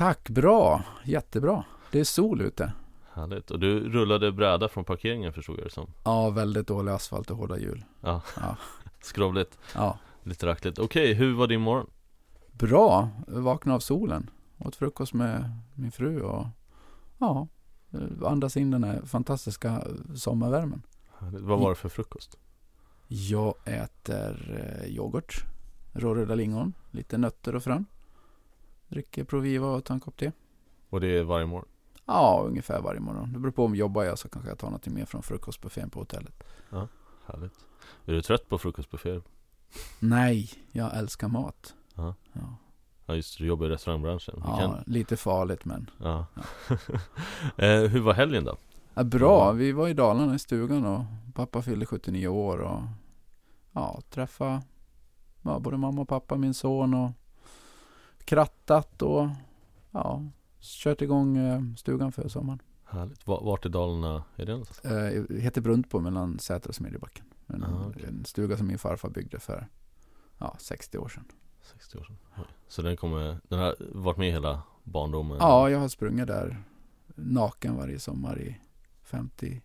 tack, bra, jättebra. Det är sol ute. Härligt. Och du rullade bräda från parkeringen förstod jag det som. Ja, väldigt dålig asfalt och hårda hjul. Ja, Ja. skrovligt, Ja, lite rackligt. Okej, hur var din morgon? bra. Vakna av solen. Åt frukost med min fru och ja, andas in den här fantastiska sommarvärmen. Härligt. Vad var det för frukost? Jag äter eh, yoghurt, råröda lingon, lite nötter och frön. Dricker Proviva och tar en kopp te. Och det är varje morgon? Ja, ungefär varje morgon. Det beror på om jobbar jag så kanske jag tar något mer från frukostbuffén på hotellet. Härligt. Är du trött på frukostbufféer? Nej, jag älskar mat. Ja. Ja, Ja just det, du jobbar i restaurangbranschen. Ja kan... lite farligt men. ja. eh, hur var helgen då? Ja, bra, vi var i Dalarna i stugan och pappa fyllde 79 år och ja, träffa ja, både mamma och pappa, min son och krattat och ja, kört igång eh, stugan för sommaren. Härligt. Va- Vart i Dalarna är det någonstans? Eh, heter Bruntbo mellan Säter och Smedjebacken. En, Ah, okej. en stuga som min farfar byggde för ja, 60 år sedan. 60 år sedan. Oj. Så den kommer, den har varit med hela barndomen? Ja, jag har sprungit där naken varje sommar i 50,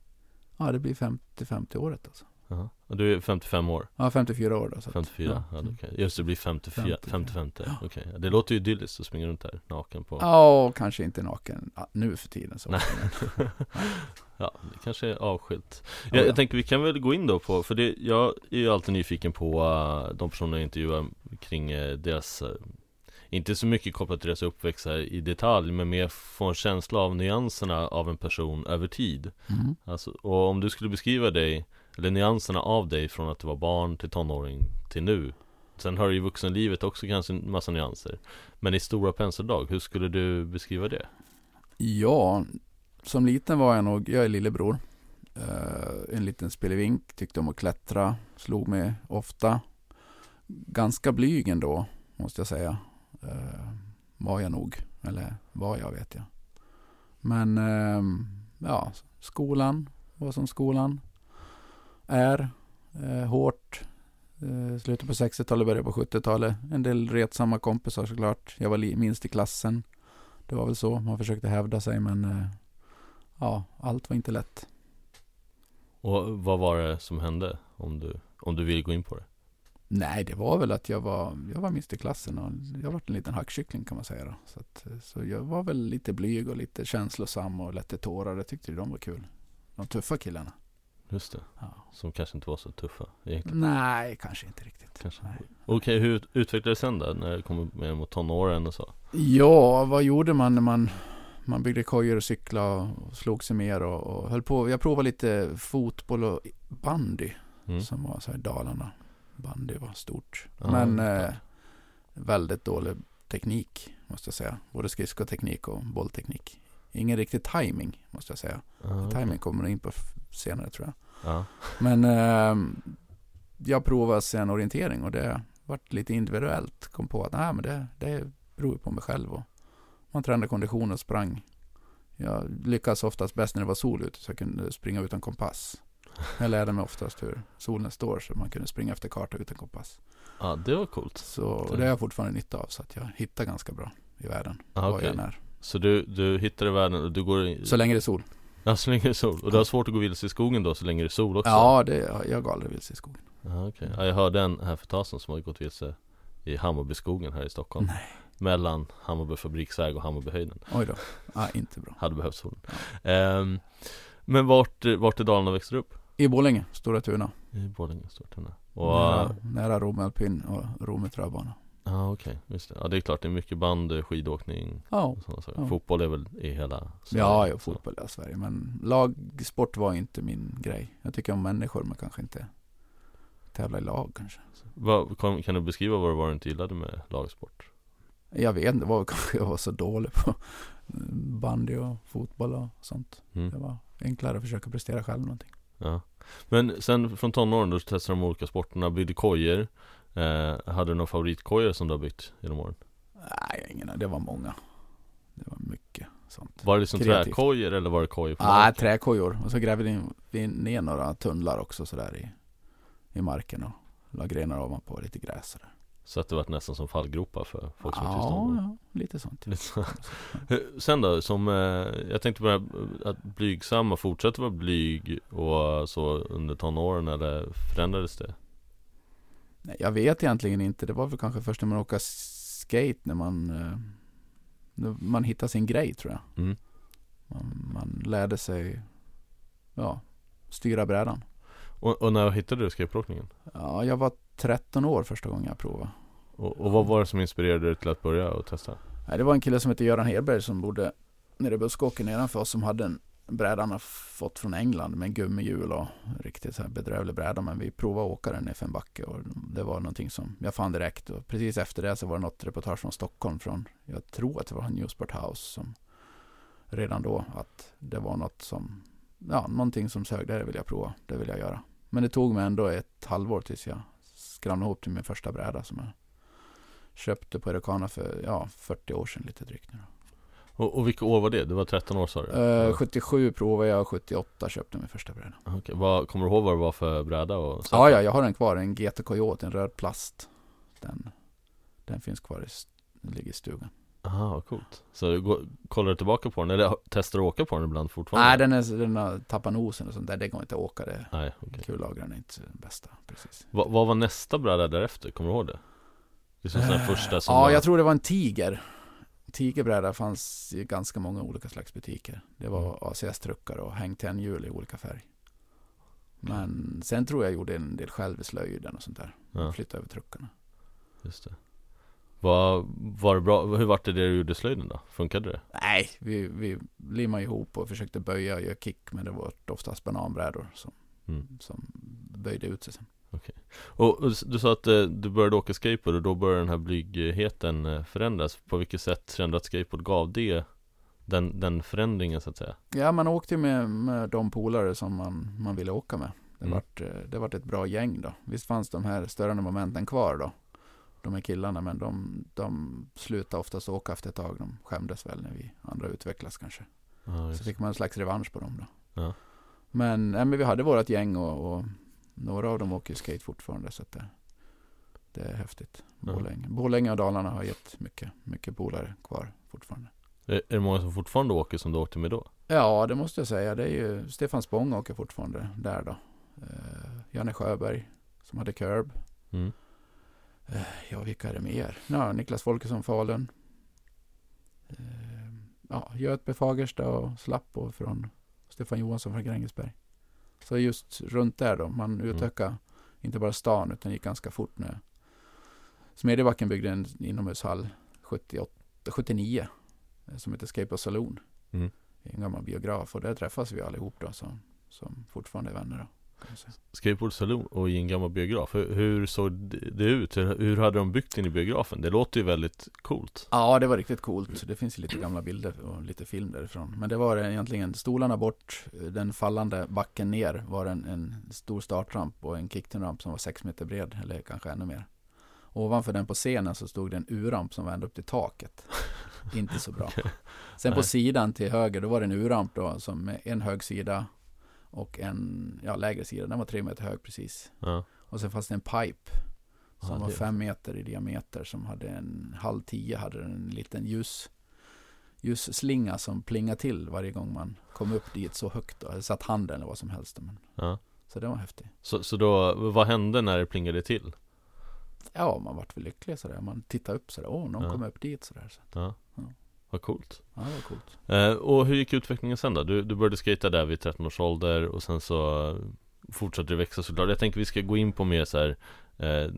ja det blir 50-50 året alltså. Och du är 55 år? Ja, 54 år då. Så att, 54? Ja. Ja. Okej. Just det, blir 54, 50, 55 ja. Okej, det låter ju idylliskt att springa runt här naken på Ja, och kanske inte naken ja, nu för tiden. Så. Ja, det kanske är avskilt Ja, jag, ja. jag tänker vi kan väl gå in då på, för det, jag är ju alltid nyfiken på uh, de personer jag intervjuar kring uh, deras uh, Inte så mycket kopplat till deras uppväxt här i detalj, men mer få en känsla av nyanserna av en person över tid Mm. alltså, Och om du skulle beskriva dig, eller nyanserna av dig från att du var barn till tonåring till nu Sen har du ju vuxenlivet också kanske en massa nyanser Men i stora penseldrag, hur skulle du beskriva det? Ja, som liten var jag nog, jag är lillebror. Eh, en liten spelevink, tyckte om att klättra, slog mig ofta. Ganska blyg ändå, måste jag säga. Eh, var jag nog, eller var jag vet jag. Men eh, ja, skolan var som skolan är. Eh, hårt. Eh, slutet på 60-talet, början på 70-talet. En del retsamma kompisar såklart. Jag var minst i klassen. Det var väl så. Man försökte hävda sig men eh, ja, allt var inte lätt. Och vad var det som hände? Om du, om du vill gå in på det? Nej, det var väl att jag var, jag var minst i klassen och jag var en liten hackkyckling kan man säga. Då. Så, att, eh, så jag var väl lite blyg och lite känslosam och lätte tårar. Det tyckte de var kul. De tuffa killarna. Just det, Ja. som kanske inte var så tuffa egentligen Nej, kanske inte riktigt. kanske. Okej, hur utvecklades det sen då? När det kom mer mot tonåren och så? Ja, vad gjorde man när man, man byggde kojor och cyklade och slog sig mer och, och höll på. Jag provade lite fotboll och bandy. Mm. som var så här i Dalarna. Bandy var stort. Ja, Men eh, väldigt dålig teknik måste jag säga. Både skridskoteknik och bollteknik. Ingen riktig timing måste jag säga. Okej. Timing kommer in på senare tror jag. Ja, Men eh, jag provade sen orientering och det vart lite individuellt. Kom på att nej, men det, det beror på mig själv. Och man tränade kondition och sprang. Jag lyckades oftast bäst när det var sol ute så jag kunde springa utan kompass. Jag lärde mig oftast hur solen står så man kunde springa efter karta utan kompass. ah, det var coolt Så och det har jag fortfarande nytta av så att jag hittar ganska bra i världen. ah, okej. jag är. Så du, du hittade världen och du går i, Så länge det är sol. Ja, så länge det är sol. Och du har svårt att gå vilse i skogen då så länge det är sol också? Ja, det, jag går aldrig vilse i skogen. ah, okej. ja, Jag hörde en här för ett tag sedan som har gått vilse i Hammarbyskogen här i Stockholm Nej. Mellan Hammarby fabriksväg och Hammarbyhöjden Oj då. Ja, inte bra. Hade behövt solen Ehm, Men vart, vart i Dalarna växte du upp? I Borlänge, Stora Tuna. I Borlänge, Stortuna Och, nära, nära Rom Alpin och Rom träbana. Ja okej, just det Ja det är klart, det är mycket band, skidåkning Ja, Ja. Fotboll är väl i hela Sverige, ja, ja så. fotboll är Sverige. Men lagsport var inte min grej. Jag tycker om människor, men kanske inte tävla i lag kanske. Vad, kan, kan du beskriva vad det var du inte gillade med lagsport? Jag vet inte, det var kanske jag var så dålig på bandy och fotboll och sånt. Mm. Det var enklare att försöka prestera själv någonting. Ja. Men sen från tonåren då testade de olika sporterna, byggde kojor eh, Hade du några favoritkojor som du har byggt genom åren? Nej, ingen, det var många. Det var mycket sånt. Var det liksom Kreativt. träkojor eller var det kojor Nej, marken? träkojor. Och så grävde vi ner några tunnlar också sådär i, i marken och la grenar ovanpå lite gräs sådär. Så att det var nästan som fallgropar för folk som ja, är tillstånd ja, lite sånt. Sen då, som eh, jag tänkte på det här, att blygsamma fortsätter vara blyg och så under tonåren eller förändrades det? Jag vet egentligen inte. Det var väl kanske först när man åker skate när man, eh, när man hittar sin grej tror jag. Mm. Man, man lärde sig ja, styra brädan. Och, och när hittade du skateboardåkningen? Ja, jag var 13 år första gången jag provade. Och, och vad var det som inspirerade dig till att börja och testa? Nej, det var en kille som hette Göran Hedberg som bodde nere i Buskåker nedanför oss som hade en brädan har fått från England med gummihjul och riktigt så här bedrövlig bräda. Men vi provade att åka den i en backe och det var någonting som jag fann direkt. Och precis efter det så var det något reportage från Stockholm från, jag tror att det var Newsport House som redan då att det var något som, ja, någonting som sög, det vill jag prova, det vill jag göra. Men det tog mig ändå ett halvår tills jag skramlade ihop till min första bräda som jag köpte på Erekana för, ja, 40 år sedan lite drygt nu då. Och, och vilka år var det? Det var 13 år sa du? Eh, 77 provade jag och 78 köpte min första bräda. Okej, vad, kommer du ihåg vad det var för bräda? Och? Ja, ja, jag har den kvar. En GT Coyote, en röd plast. Den, den finns kvar, i, den ligger i stugan. Aha, coolt. Så du går, kollar du tillbaka på den? Eller testar du att åka på den ibland fortfarande? Nej, den, är, den har tappat nosen och sånt där. Det går inte att åka. Det. Nej, okej. Kullagren är inte den bästa. Precis. Va, vad var nästa bräda därefter? Kommer du ihåg det? Det är som den första som Ja, var... jag tror det var en Tiger. Tigerbräda fanns i ganska många olika slags butiker. Det Mm. var ACS-truckar och hängtändhjul i olika färg. Men sen tror jag gjorde en del själv i slöjden och sånt där. Ja, Flyttade över truckarna. just det. Vad, var det bra? Hur var det det du gjorde i slöjden då? Funkade det? Nej, vi, vi limmade ihop och försökte böja och göra kick. Men det var oftast bananbrädor som, Mm. som böjde ut sig sen. Och, och du sa att eh, du började åka skateboard och då började den här blygheten eh, förändras. På vilket sätt förändrat skateboard gav det den, den förändringen så att säga? Ja, man åkte ju med, med de polare som man, man ville åka med. Det, Mm. vart, eh, det vart ett bra gäng då. Visst fanns de här störande momenten kvar då. De här killarna, men de, de slutade oftast åka efter ett tag. De skämdes väl när vi andra utvecklades kanske. Ja, Så fick man en slags revansch på dem då. Ja. Men, nej, men vi hade vårt gäng och, och några av dem åker ju skate fortfarande. Så det, det är häftigt. Borlänge. Borlänge och Dalarna har gett mycket, mycket polare kvar fortfarande. Är, är det många som fortfarande åker som du åkte med då? Ja, det måste jag säga. Det är ju Stefan Spång åker fortfarande där då. Uh, Janne Sjöberg som hade Curb. Mm. Ja, vilka är det mer? Ja, Niklas Folkesson Falun. Eh, ja, Götbe Fagersta och Slappo från Stefan Johansson från Grängesberg. Så just runt där då, man utökade inte bara stan utan gick ganska fort när Smedjebacken byggde en inomhushall 78, 79 eh, som heter Escape Saloon. Mm. En gammal biograf och där träffas vi allihop då som, som fortfarande är vänner då. Kan man säga. Skateboard Saloon och i en gammal biograf. Hur, hur såg det ut? Hur, hur hade de byggt in i biografen? Det låter ju väldigt coolt. Ja, det var riktigt coolt. Det finns ju lite gamla bilder och lite film därifrån. Men det var egentligen stolarna bort, den fallande backen ner var en, en stor startramp och en kickturn-ramp som var sex meter bred, eller kanske ännu mer. Ovanför den på scenen så stod det en U-ramp som var ända upp till taket. Inte så bra. Sen på sidan till höger, då var det en U-ramp då, som med en hög sida och en ja, lägre sida. Den var tre meter hög precis. Ja. Och sen fanns det en pipe som Ja, var fem meter i diameter som hade en halv tio hade en liten ljus ljusslinga som plingade till varje gång man kom upp dit så högt då. Eller satt handen eller vad som helst. Men, Ja. så det var häftigt. Så, så då, vad hände när det plingade till? Ja, man vart väl lycklig sådär. Man tittade upp sådär. Åh, någon Ja. kom upp dit sådär. Så, Ja. Vad coolt. ja, det var coolt. Eh, och hur gick utvecklingen sen då? Du, du började skata där vid 13 års ålder och sen så fortsatte det växa såklart. Jag tänker vi ska gå in på mer så här eh,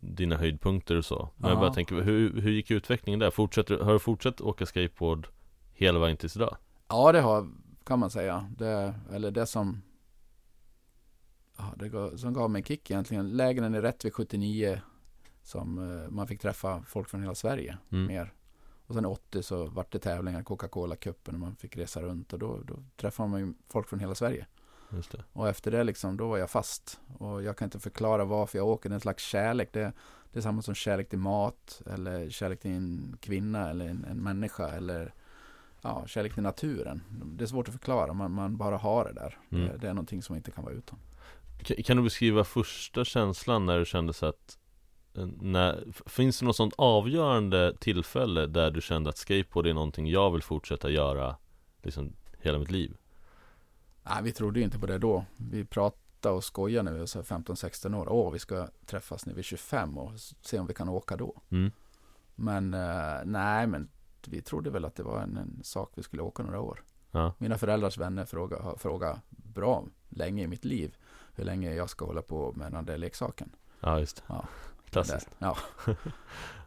dina höjdpunkter och så. Men jag Ja. bara tänker, hur, hur gick utvecklingen där? Fortsätter, har du fortsatt åka skateboard hela vägen tills idag? Ja, det har, kan man säga. Det, eller det som, ja, det gav, som gav mig en kick egentligen. Lägren i Rättvik 79 som eh, man fick träffa folk från hela Sverige Mm. mer. Och sen 80 så vart det tävlingar, Coca-Cola-cupen och man fick resa runt och då, då träffade man ju folk från hela Sverige. Och efter det liksom, då var jag fast. Och jag kan inte förklara varför jag åker. Det är en slags kärlek. Det, det är samma som kärlek till mat. Eller kärlek till en kvinna eller en, en människa. Eller ja, kärlek till naturen. Det är svårt att förklara. Man, man bara har det där. Mm. Det, det är någonting som man inte kan vara utan. Kan, kan du beskriva första känslan när du kände så att när, finns det något sånt avgörande tillfälle där du kände att skateboard är någonting jag vill fortsätta göra liksom hela mitt liv? Nej, vi trodde ju inte på det då. Vi pratade och skojade när vi var 15-16 år. Åh, vi ska träffas när vi är 25 och se om vi kan åka då. Mm. Men eh, nej, men vi trodde väl att det var en, en sak vi skulle åka några år. Ja, Mina föräldrars vänner frågade, har frågat bra länge i mitt liv hur länge jag ska hålla på med den där leksaken. ja just Ja. Klassiskt Där. Ja,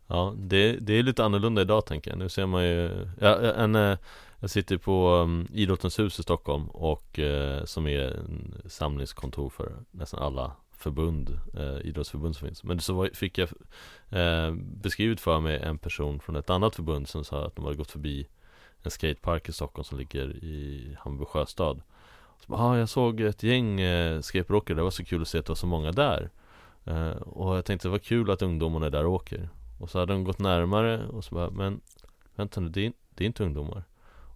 Ja, det, det är lite annorlunda idag tänker jag. Nu ser man ju ja, en, eh, Jag sitter på um, Idrottens hus i Stockholm och eh, som är en samlingskontor för nästan alla förbund, eh, idrottsförbund som finns. Men så var, fick jag eh, beskrivet för mig en person från ett annat förbund som sa att de hade gått förbi en skatepark i Stockholm som ligger i Hammarby sjöstad. Så bara, ah, jag såg ett gäng eh, skateboardåkare, det var så kul att se att det var så många där. Eh, och jag tänkte det var kul att ungdomarna är där åker. Och så hade de gått närmare och så bara, men vänta nu, det är, det är inte ungdomar.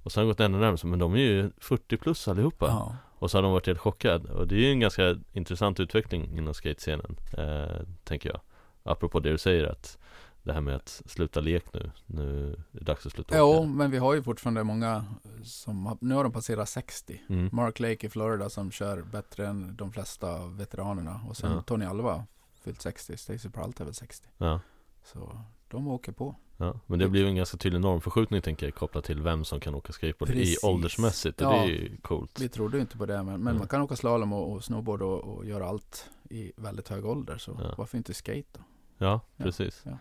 Och så har de gått ännu närmare, men de är ju 40 plus allihopa. ja. Och så har de varit helt chockade. Och det är ju en ganska intressant utveckling inom skatescenen, eh, tänker jag. Apropå det du säger att det här med att sluta lek nu, nu är det dags att sluta Jo, åka. men vi har ju fortfarande många som har, nu har de passerat 60. Mm. Mark Lake i Florida som kör bättre än de flesta veteranerna. Och sen Ja. Tony Alva fyllt 60. Stacy Peralta är väl 60. Ja, Så de åker på. ja, men det blir ju en ganska tydlig normförskjutning tänker jag kopplat till vem som kan åka skateboard Precis. i åldersmässigt och Ja. det är ju coolt. Vi trodde ju inte på det, men, men Mm. man kan åka slalom och, och snowboard och, och göra allt i väldigt hög ålder. Så Ja. varför inte skate då? Ja, Ja, precis. ja.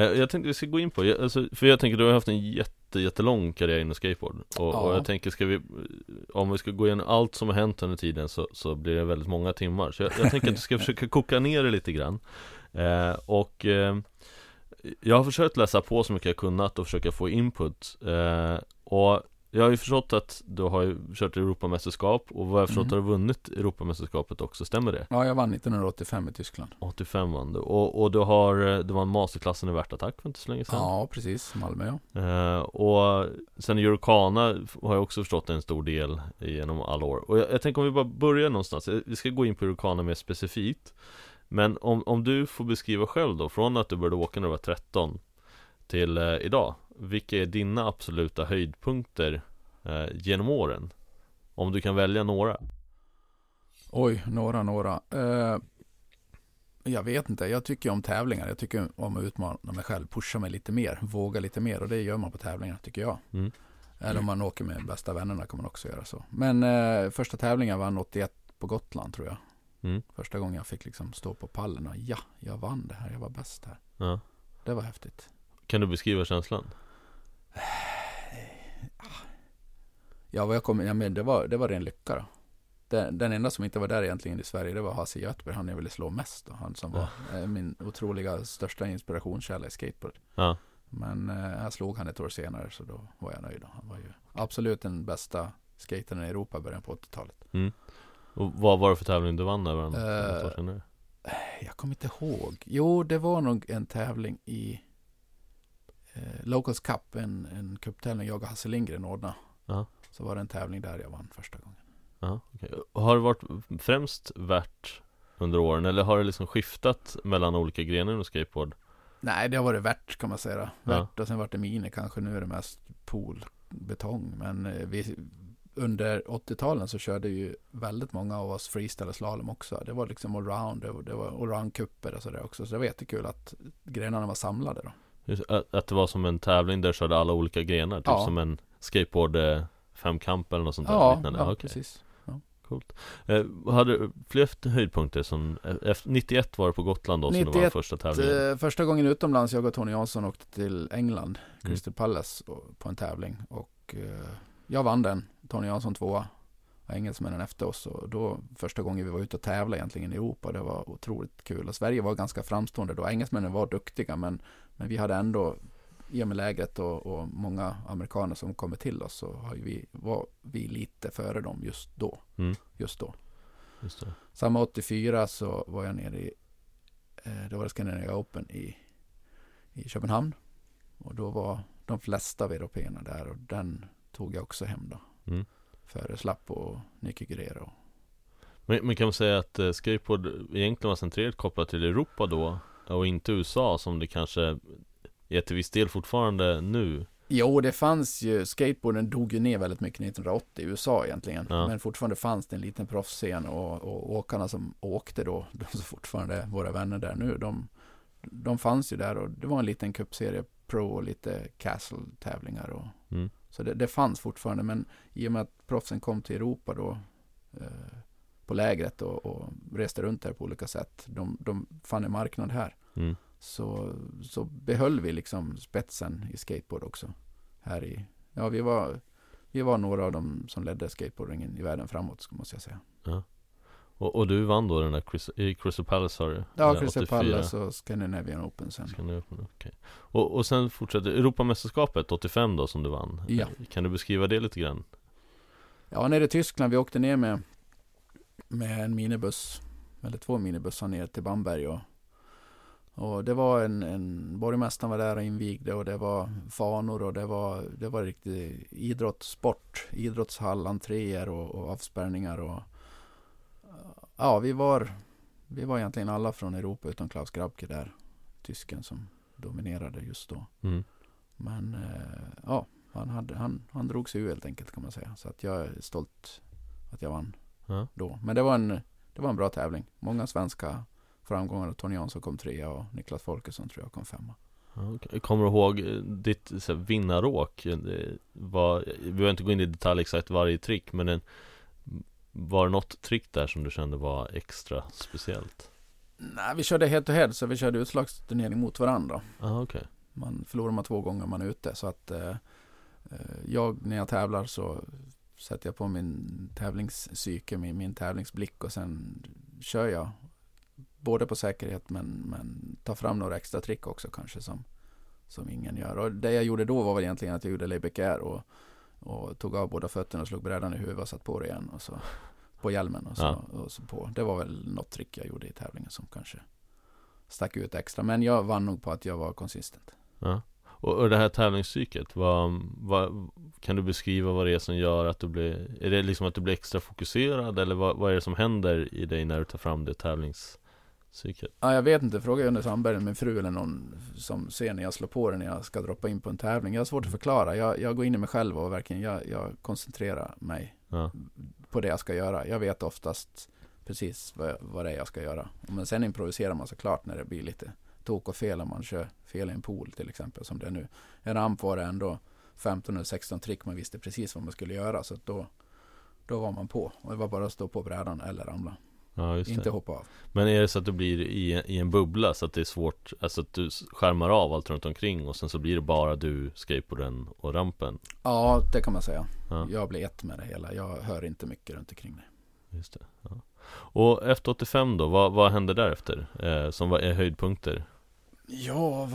Eh, Jag tänkte vi ska gå in på, alltså, för jag tänker du har haft en jätte, jättelång karriär inom skateboard och, och Ja. jag tänker ska vi, om vi ska gå igenom allt som har hänt under tiden så, så blir det väldigt många timmar. Så jag, jag tänker att vi ska försöka koka ner det lite grann. Eh, Och eh, jag har försökt läsa på så mycket jag kunnat och försöka få input. Eh, Och jag har ju förstått att du har ju kört Europamästerskap och vad jag förstått Mhm. har du vunnit Europamästerskapet också, stämmer det? Ja, jag vann 1985 i Tyskland. 85 vann du och, och du har, var en masterklassen i värtattack för inte så länge sedan Ja, precis. Malmö ja. Eh, och sen Eurocana har jag också förstått en stor del genom alla år Och jag, jag tänker om vi bara börjar någonstans Eh, Vi ska gå in på Eurocana mer specifikt Men om, om du får beskriva själv då Från att du började åka när du var 13 Till eh, idag Vilka är dina absoluta höjdpunkter eh, genom åren? Om du kan välja några Oj, några, några. Eh, jag vet inte. Jag tycker om tävlingar. Jag tycker om att utmana mig själv, pusha mig lite mer, våga lite mer. Och det gör man på tävlingar, tycker jag. Mm. Eller om man åker med bästa vännerna kan man också göra så. Men eh, första tävlingen vann 81 på Gotland tror jag. Mm. Första gången jag fick liksom stå på pallen och ja, jag vann det här. Jag var bäst här. ja. Det var häftigt. Kan du beskriva känslan? Ja, vad jag kom, ja men det var, det var ren lycka då. Den, den enda som inte var där egentligen i Sverige, det var Hasse Göthberg. Han jag ville slå mest då. Han som var eh, min otroliga största inspirationskälla i skateboard. Ja, Men eh, jag slog han ett år senare så då var jag nöjd. Då. Han var ju absolut den bästa skatern i Europa i början på 80-talet. och vad var det för tävling du vann över senare? Jag kommer inte ihåg. Jo, det var nog en tävling i eh, Locals Cup, en, en cuptävling jag och Hasse Lindgren ordnade. Ja. Så var det en tävling där jag vann första gången. Ja, okej. Har det varit främst värt under åren eller har det liksom skiftat mellan olika grenar inom skateboard? Nej, det har varit värt kan man säga. Ja. Värt och sen vart det mini kanske. Nu är det mest pool, betong. Men eh, vi, under 80-talen så körde ju väldigt många av oss freestyle och slalom också. Det var liksom allround, det var, det var allround-cuper och sådär också. Så det var jättekul att grenarna var samlade då. Att, att det var som en tävling där körde alla olika grenar, typ Ja. som en skateboard eh, femkamp eller något sånt där Ja, liknande? ja okej. precis. Coolt. Eh, hade du fler höjdpunkter som, eh, efter, 91 var det på Gotland då som det var 91, första tävlingen? Eh, Första gången utomlands, jag och Tony Jansson åkte till England, Mm. Crystal Palace, och- på en tävling. Och eh, jag vann den, Tony Jansson tvåa. Engelsmännen efter oss. Och då första gången vi var ute och tävlade egentligen i Europa. Det var otroligt kul. Och Sverige var ganska framstående då. Engelsmännen var duktiga men, men vi hade ändå i och med lägret och, och många amerikaner som kommer till oss så har vi, var vi lite före dem just då. Mm. Just då. Just det. Samma 84 så var jag nere i, eh, då var det Scandinavian Open i, i Köpenhamn. Och då var de flesta av européerna där och den tog jag också hem då. Mm. Före Slapp och Nicky Guerrero. Men, men kan man säga att eh, skateboard egentligen var centrerat kopplat till Europa då? Och inte USA som det kanske är till viss del fortfarande nu Jo, det fanns ju, skateboarden dog ju ner väldigt mycket 1980 i USA egentligen. Ja. Men fortfarande fanns det en liten proffsscen och, och åkarna som åkte då, de som fortfarande är våra vänner där nu, de, de fanns ju där och det var en liten cupserie Pro och lite Castle-tävlingar. Och, mm. Så det, det fanns fortfarande, men i och med att proffsen kom till Europa då eh, på lägret och, och reste runt där på olika sätt, de, de fann en marknad här. Mm. Så, så behöll vi liksom spetsen i skateboard också. Här i, ja vi var, vi var några av dem som ledde skateboardingen i världen framåt, måste jag säga. Och, och du vann då den där Chris, i Crystal Palace sa du? Ja, Crystal 84? Palace och Scandinavian Open sen. Det? Okej. Och, och sen fortsätter Europamästerskapet 85 då som du vann Ja. Kan du beskriva det lite grann? Ja, nere i Tyskland, vi åkte ner med, med en minibuss, eller två minibussar ner till Bamberg och, och det var en, en borgmästaren var där och invigde och det var fanor och det var, det var riktig idrott, sport, idrottshall, entréer och, och avspärrningar och ja, vi var, vi var egentligen alla från Europa utom Klaus Grabke där, tysken som dominerade just då. Mm. Men eh, ja, han, hade, han, han drog sig ur helt enkelt kan man säga. Så att jag är stolt att jag vann Ja. då. Men det var en, det var en bra tävling. Många svenska framgångar. Tony Jansson kom trea och Niklas Folkesson tror jag kom femma. Kommer du ihåg eh, ditt så här, vinnaråk? Eh, Var, vi behöver inte gå in i detalj exakt varje trick men en, Var det något trick där som du kände var extra speciellt? Nej, vi körde head to head så vi körde utslagsturnering mot varandra. Ja okej Man förlorar man två gånger man är ute. Så att eh, eh, jag när jag tävlar så sätter jag på min tävlingspsyke, min, min tävlingsblick och sen kör jag både på säkerhet men, men tar fram några extra trick också kanske som, som ingen gör. Och det jag gjorde då var väl egentligen att jag gjorde layback air och, och tog av båda fötterna och slog brädan i huvudet och satt på det igen och så på hjälmen och så, Ja. och så på. Det var väl något trick jag gjorde i tävlingen som kanske stack ut extra. Men jag vann nog på att jag var konsistent. ja. och, och det här tävlingspsyket, vad, vad, kan du beskriva vad det är som gör att du blir Är det liksom att du blir extra fokuserad eller vad, vad är det som händer i dig när du tar fram det tävlingspsyket? Ja, jag vet inte, fråga Jonny Sandberg, min fru eller någon som ser när jag slår på det när jag ska droppa in på en tävling. Jag har svårt att förklara. Jag, jag går in i mig själv och verkligen jag, jag koncentrerar mig Ja, på det jag ska göra. Jag vet oftast precis vad, vad det är jag ska göra. Men sen improviserar man såklart när det blir lite tok och fel om man kör fel i en pool till exempel som det är nu. En ramp var det ändå 15 eller 16 trick man visste precis vad man skulle göra så då, då var man på. Och det var bara att stå på brädan eller ramla. Ja Inte hoppa av. Men är det så att du blir i, i en bubbla så att det är svårt Alltså att du skärmar av allt runt omkring och sen så blir det bara du, skateboarden och rampen? Ja, det kan man säga. Ja. Jag blir ett med det hela. Jag hör inte mycket runt omkring mig. Just det. Ja. Och efter 85 då, vad, vad hände därefter? Eh, som var, är höjdpunkter? Ja,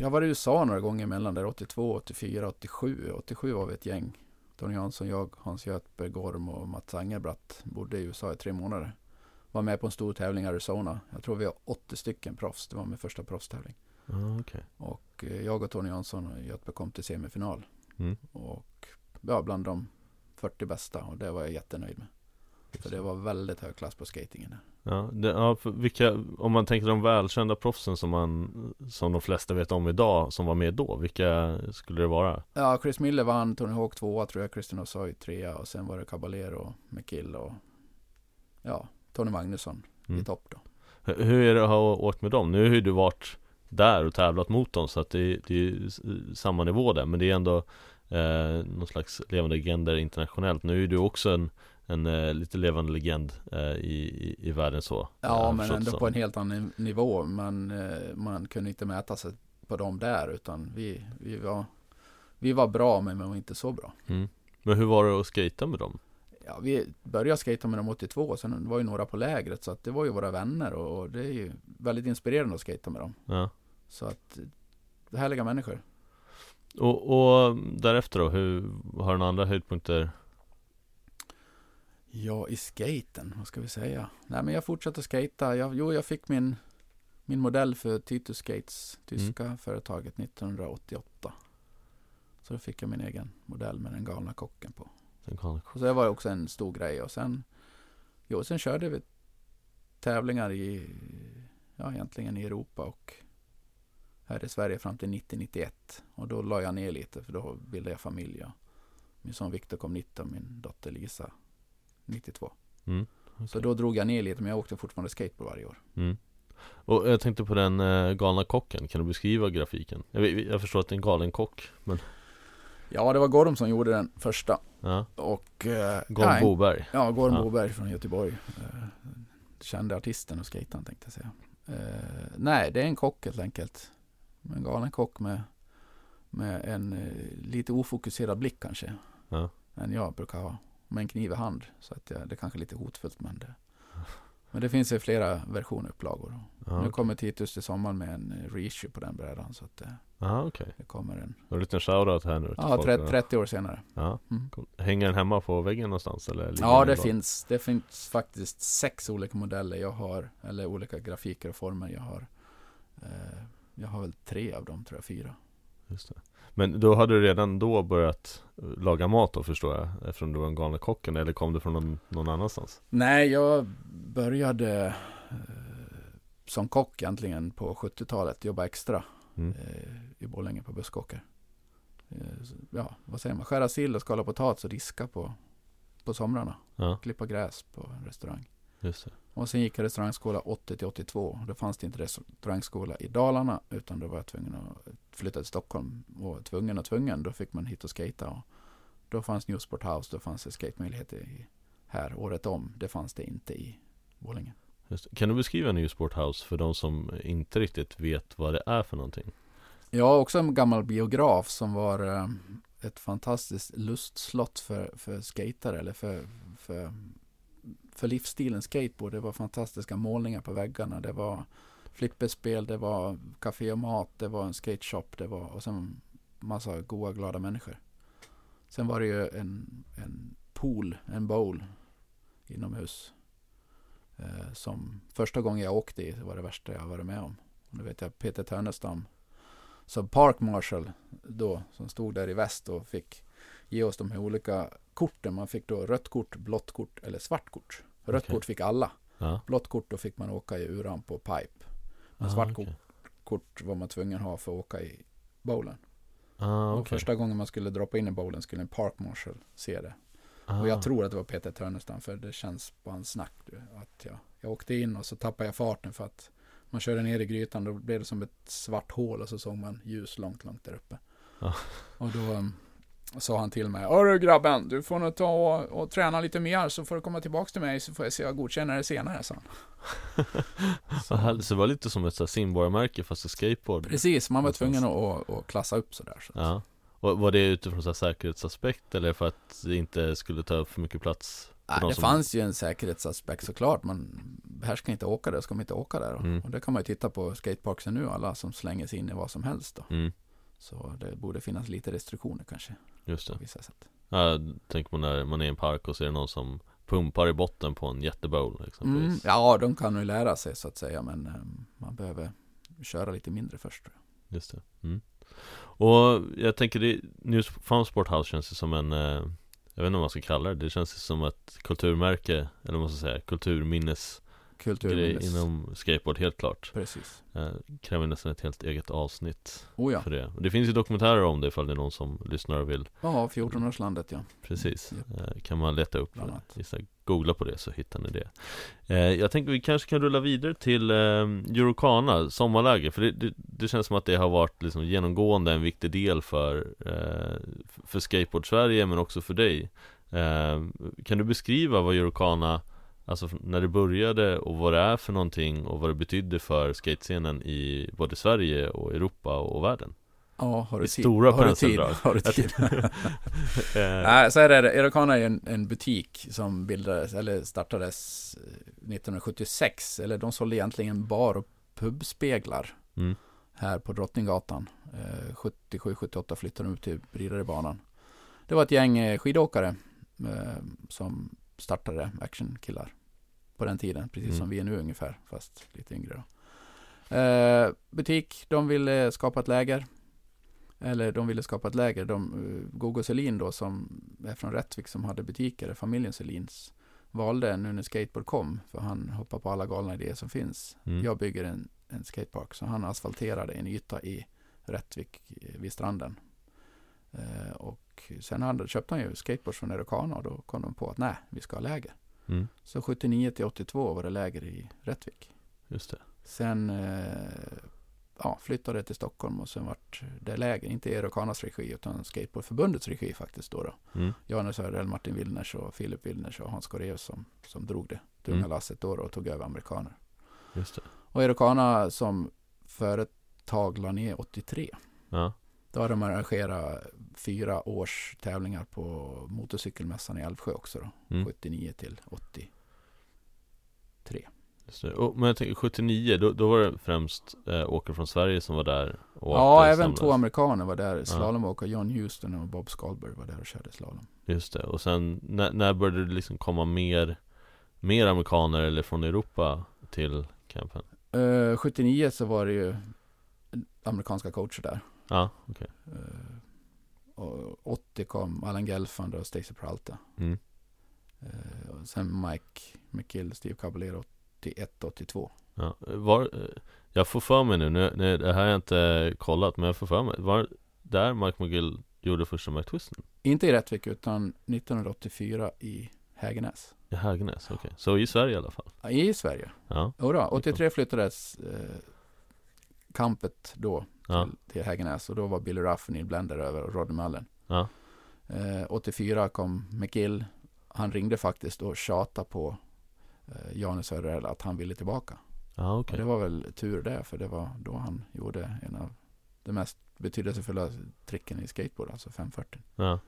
jag var i USA några gånger mellan där 82, 84, 87. 87 var vi ett gäng. Tony Jansson, jag, Hans Göthberg, Gorm och Mats Angerbratt bodde i USA i tre månader. Var med på en stor tävling i Arizona. Jag tror vi har 80 stycken proffs. Det var min första proffstävling. Ja, okej. Och eh, jag och Tony Jansson och Göthberg kom till semifinal. Mm. Och ja, bland de 40 bästa. Och det var jag jättenöjd med. För det var väldigt hög klass på skatingen. Ja, det, ja vilka, om man tänker de välkända proffsen som man Som de flesta vet om idag, som var med då Vilka skulle det vara? Ja, Chris Miller vann, Tony Hawk tvåa tror jag, Christian Osoy trea och sen var det Caballero, McKill och ja, Tony Magnusson Mm. i topp då. Hur hur är det att ha åkt med dem? Nu har ju du varit där och tävlat mot dem så att det, det är samma nivå där Men det är ändå eh, någon slags levande legender internationellt Nu är du också en, en eh, lite levande legend eh, i, i, världen så Ja, men ändå på en helt annan nivå. Man, eh, man kunde inte mäta sig på dem där utan vi, vi, var, vi var bra men vi var inte så bra. mm. Men hur var det att skata med dem? Ja, vi började skata med dem 82 sen var ju några på lägret så att det var ju våra vänner och, och det är ju väldigt inspirerande att skata med dem. Ja Så att härliga människor. Och, och därefter då, hur har du några andra höjdpunkter? Ja, i skaten, vad ska vi säga? Nej, men jag fortsatte skata. Jag, jo, jag fick min, min modell för Titus Skates, tyska företaget, 1988. Så då fick jag min egen modell med den galna kocken på. Den kan- Och så det var också en stor grej. Och sen, jo, sen körde vi tävlingar i ja, egentligen i Europa och här i Sverige fram till 90-91. Och då la jag ner lite för då bildade jag familj. Ja. Min son Viktor kom 90 och min dotter Lisa 92. Mm. Så då drog jag ner lite men jag åkte fortfarande skateboard varje år. Mm. Och jag tänkte på den eh, galna kocken, kan du beskriva grafiken? Jag, jag förstår att det är en galen kock, men Ja, det var Gorm som gjorde den första. ja. Och... Eh, Gorm nej, Boberg Ja, Gorm Ja. Boberg från Göteborg. Eh, kände artisten och skejtaren tänkte jag säga. Eh, nej, det är en kock helt enkelt. En galen kock med, med en eh, lite ofokuserad blick kanske. Ja. Än jag brukar ha. Med en kniv i hand. Så att jag, det kanske är lite hotfullt men det. Men det finns ju flera versioner upplagor. Ja, Nu kommer Titus till sommaren med en eh, reissue på den brädan. Så att det, Aha, okej. det kommer en... Okay. En liten shoutout här nu Ja, folk, 30, då. 30 år senare. Ja. Mm. Hänger den hemma på väggen någonstans eller? Ja, det finns. Det finns faktiskt sex olika modeller jag har. Eller olika grafiker och former jag har. Eh, jag har väl tre av dem, tror jag. Fyra. Just det. Men då hade du redan då börjat eh, laga mat då förstår jag? Eftersom du var en galna kocken eller kom du från någon, någon annanstans? Nej, jag började eh, som kock egentligen på 70-talet. Jobba extra Mm. eh, i Borlänge på. Eh, så- ja, vad säger man? Skära sill och skala potatis och diska på, på somrarna. Ja, Klippa gräs på en restaurang. Just det. Och sen gick jag restaurangskola 80 till 82. Då fanns det inte restaurangskola i Dalarna. Utan då var jag tvungen att flytta till Stockholm. Och tvungen och tvungen. Då fick man hit och skata. Och då fanns Newsport House. Då fanns det skatemöjligheter här året om. Det fanns det inte i Borlänge. Kan du beskriva New Sport House för de som inte riktigt vet vad det är för någonting? Jag också en gammal biograf som var eh, ett fantastiskt lustslott för, för skatare. Eller för, för, för livsstilen skateboard. Det var fantastiska målningar på väggarna. Det var flipperspel, det var café och mat, det var en skateshop, det var och sen massa goa glada människor. Sen var det ju en, en pool, en bowl inomhus. Eh, som första gången jag åkte i var det värsta jag varit med om. Och nu vet jag Peter Törnestam som Park Marshal då som stod där i väst och fick ge oss de här olika korten. Man fick då rött kort, blått kort eller svart kort. Rött Okej. kort fick alla. Ja. Blått kort då fick man åka i uran på pipe. Men Ah, svart okej. kort var man tvungen att ha för att åka i bowlen. Ah, okej. första gången man skulle droppa in i bowlen skulle en Park Marshal se det. Ah. Och jag tror att det var Peter Törnestam för det känns på hans snack. Att jag, jag åkte in och så tappade jag farten för att man körde ner i grytan. Då blev det som ett svart hål och så såg man ljus långt, långt där uppe. Ja. Och då um, sa han till mig. Hörru grabben, du får nog ta och, och träna lite mer så får du komma tillbaka till mig så får jag se jag godkänner det senare, sa han. Härligt. Så det var lite som ett så simborgarmärke fast för skateboard Precis, man var tvungen att, att, klassa upp sådär. Så. Ja och var det utifrån så säkerhetsaspekt eller för att det inte skulle ta upp för mycket plats? Nej, de det som- fanns ju en säkerhetsaspekt såklart. Man här ska inte åka där, ska man inte åka där. Mm. Och det kan man ju titta på skateparksen nu, alla som slänger sig in i vad som helst då. Mm, Så det borde finnas lite restriktioner kanske just på det vissa sätt. ja, Tänk på när man är i en park och det någon som pumpar i botten på en jättebowl Mm, exempelvis ja, de kan ju lära sig så att säga, men eh, man behöver köra lite mindre först. tror jag. Just det. Mm. Och jag tänker det, Farm Sport House känns ju som en eh, Jag vet inte vad man ska kalla det, det känns som ett kulturmärke Eller vad man ska säga, kulturminnes grej Kulturminnes. inom skateboard helt klart Precis. eh, Kräver nästan ett helt eget avsnitt Oh ja. för det och Det finns ju dokumentärer om det ifall det är någon som lyssnar och vill Ja, 14-årslandet ja. Precis, Japp. eh, kan man leta upp. Gissa, Googla på det så hittar ni det eh, Jag tänker vi kanske kan rulla vidare till eh, Eurocana, sommarläger För det, det, det känns som att det har varit liksom genomgående en viktig del för, eh, för Skateboard-Sverige men också för dig eh, Kan du beskriva vad Eurocana Alltså när det började och vad det är för någonting och vad det betydde för skatescenen i både Sverige och Europa och världen Ja, har du I tid? stora har du tid? Har du tid? eh, Nej, så här är det. Erocana är en, en butik som bildades, eller startades eh, 1976. Eller de sålde egentligen bar och pubspeglar mm, här på Drottninggatan. Eh, 77-78 flyttade de ut till Bridarebanan. Det var ett gäng eh, skidåkare eh, som startade actionkillar på den tiden. Precis Mm. som vi är nu ungefär, fast lite yngre då. Eh, butik, de ville skapa ett läger. Eller de ville skapa ett läger. De, uh, Gogo Selin då som är från Rättvik som hade butiker, familjen Selins. valde nu när skateboard kom, för han hoppar på alla galna idéer som finns. Mm. Jag bygger en, en skatepark, så han asfalterade en yta i Rättvik eh, vid stranden. Eh, och sen hade, köpte han ju skateboards från Erocana och då kom de på att nej, vi ska ha läger. Mm. Så 79 till 82 var det läger i Rättvik. Just det. Sen eh, ja, flyttade det till Stockholm och sen vart det läger, inte i Erocanas regi utan Skateboardförbundets regi faktiskt då. då. Mm. Janus Örell, Martin Willners och Filip Willners och Hans Koreus som, som drog det tunga Mm. lasset då, då och tog över amerikaner. Just det. Och Erocana som företag la ner 83. Ja. Då har de arrangerat fyra års tävlingar på motorcykelmässan i Älvsjö också då. Mm. 79 till 83. Just det. Och, men jag tänker 79, då, då var det främst eh, åkare från Sverige som var där och Ja, även samlades. två amerikaner var där. Slalomåkare John Houston och Bob Skalberg var där och körde slalom. Just det, och sen när, när började det liksom komma mer Mer amerikaner eller från Europa till campen? Eh, 79 så var det ju amerikanska coacher där. Ja, okej Eh, och 80 kom Alan Gelfand och Stacey Peralta. mm. Eh, och sen Mike McGill, Steve Caballero 81, 82. ja. var, eh, Jag får för mig nu, nu, nu, det här har jag inte kollat men jag får för mig Var där Mike McGill gjorde första McTwisten? Inte i Rättvik utan 1984 i Hägernäs. I Hägernäs, okej Så i Sverige i alla fall? Ja, I Sverige. Ja, Jodå, 83 flyttades eh, campet då ja, till, Hägernäs och då var Billy Ruff och Neil Blender över och Rodney Mullen. ja, Eh, 84 kom McGill. Han ringde faktiskt och tjatade på eh, Janus Örrell att han ville tillbaka. Och okej det var väl tur det, för det var då han gjorde en av de mest betydelsefulla tricken i skateboard, alltså 540. Ja,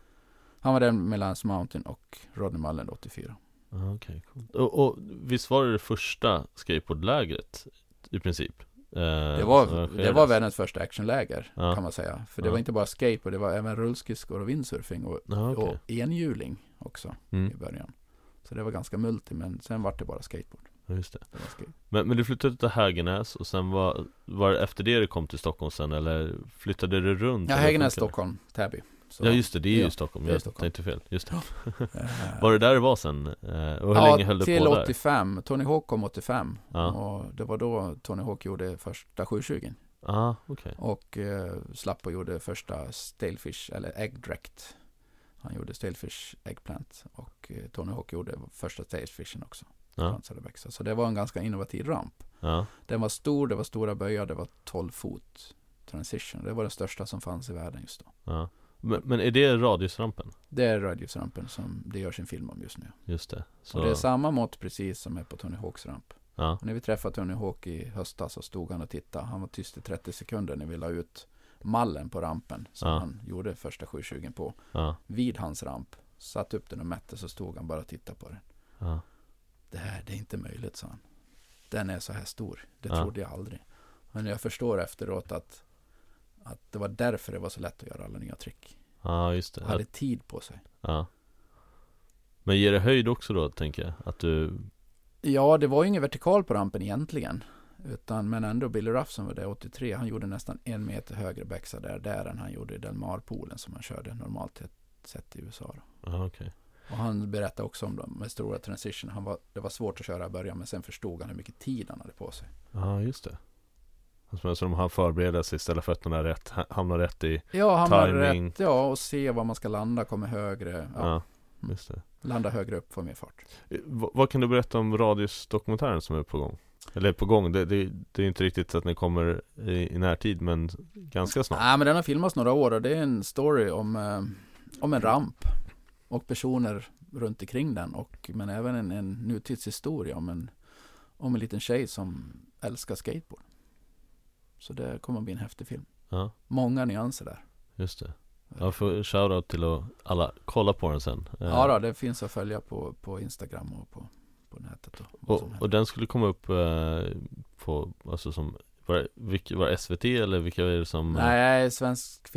Han var där med Lance Mountain och Rodney Mullen 84. ja okej coolt. och, och visst var det det första skateboardlägret i princip? Eh, Det var, det var världens första actionläger Ja. kan man säga. För det Ja. var inte bara skateboard, det var även rullskridskor och windsurfing och, Ja, okej och enhjuling också mm. i början. Så det var ganska multi, men sen var det bara skateboard. just det. Men, men du flyttade till Hägernäs och sen var, var det efter det du kom till Stockholm sen eller flyttade du runt? Ja, Hägernäs? Stockholm, Täby. Så, Ja just det, det är ju Ja, Stockholm, det är jag Stockholm. tänkte fel, just det Var det där det var sen? Eh, Och hur ja, länge höll du till på där? 85. Tony Hawk kom 85. Ja, Och det var då Tony Hawk gjorde första 720. ah, okej Och eh, slapp och gjorde första Stalefish, eller Egg Direct. Han gjorde Stalefish Eggplant. Och eh, Tony Hawk gjorde första Stalefishen också. ja. Så det var en ganska innovativ ramp. ja, Den var stor, det var stora böjar, det var 12 fot transition. Det var den största som fanns i världen just då. ja men, men är det radiusrampen? Det är radiusrampen som det görs en film om just nu. Just det så, Och det är samma mått precis som är på Tony Hawks ramp. ja, Och när vi träffade Tony Hawk i höstas så stod han och tittade. Han var tyst i 30 sekunder när vi la ut mallen på rampen som Ja. han gjorde första 720 på. ja, Vid hans ramp. Satt upp den och mätte så stod han bara och tittade på den. ja, Det här, det är inte möjligt, sa han. Den är så här stor. Det trodde jag aldrig. Men jag förstår efteråt att, att det var därför det var så lätt att göra alla nya trick. ja just det hade tid på sig. ja. Men ger det höjd också då, tänker jag? Att du, Ja, det var ju ingen vertikal på rampen egentligen. Utan, men ändå Billy Ruff som var där 83, han gjorde nästan en meter högre bäxa där, där än han gjorde i Delmar-poolen som han körde normalt sett i USA. Då. ja okej Och han berättade också om de med stora transition. Han var, det var svårt att köra i början, men sen förstod han hur mycket tid han hade på sig. Ja, just det Alltså som han förbereder sig, ställa fötterna rätt, ha- hamna rätt i Ja, han var Timing. rätt. Ja, och se var man ska landa, komma högre. Ja, Ja, det Landa högre upp, få mer fart. Eh, vad, vad kan du berätta om radiusdokumentären som är på gång? Eller på gång, det, det, det är inte riktigt så att den kommer i, i närtid men ganska snart Nej, men den har filmats några år och det är en story om, eh, om en ramp. Och personer runt omkring den. Och, men även en, en nutidshistoria om en, om en liten tjej som älskar skateboard. Så det kommer bli en häftig film. Ja, Många nyanser där. just det Jag får shoutout till att alla kolla på den sen Eh, Ja, då, det finns att följa på, på Instagram och på, på nätet. Och, och, och den skulle komma upp eh, på, alltså som var, vilk, var SVT eller vilka är det som Nej, svensk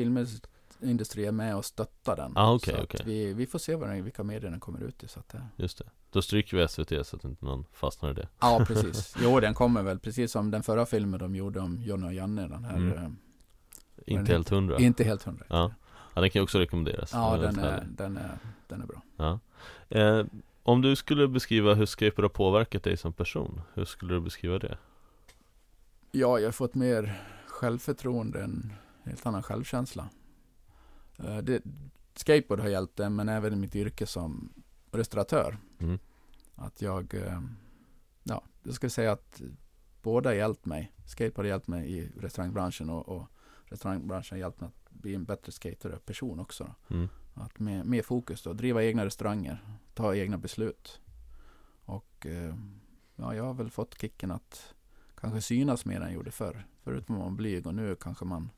filmindustri är med och stöttar den. Ah, okej, Så okej. Vi, vi får se vad den, vilka medier den kommer ut i. Så att det... Just det Då stryker vi SVT så att inte någon fastnar i det Ja, precis. Jo, den kommer väl precis som den förra filmen de gjorde om Johnny och Janne. Den här, Mm. eh, Inte den helt hundra inte helt hundra. Ja. Ja, den kan ju också rekommenderas Ja, den väldigt är, den, är, den är bra. Ja. Eh, Om du skulle beskriva hur skateboard har påverkat dig som person, hur skulle du beskriva det? Ja, jag har fått mer självförtroende, en helt annan självkänsla. Eh, det, skateboard har hjälpt det, men även i mitt yrke som restauratör. Mm. Att jag, eh, ja, jag ska säga att båda har hjälpt mig. Skateboard har hjälpt mig i restaurangbranschen och, och restaurangbranschen har hjälpt mig att bli en bättre skater och person också. Mm. Att med, med fokus då, driva egna restauranger, ta egna beslut. Och eh, ja, jag har väl fått kicken att kanske synas mer än jag gjorde förr. Förut var man blyg och nu kanske man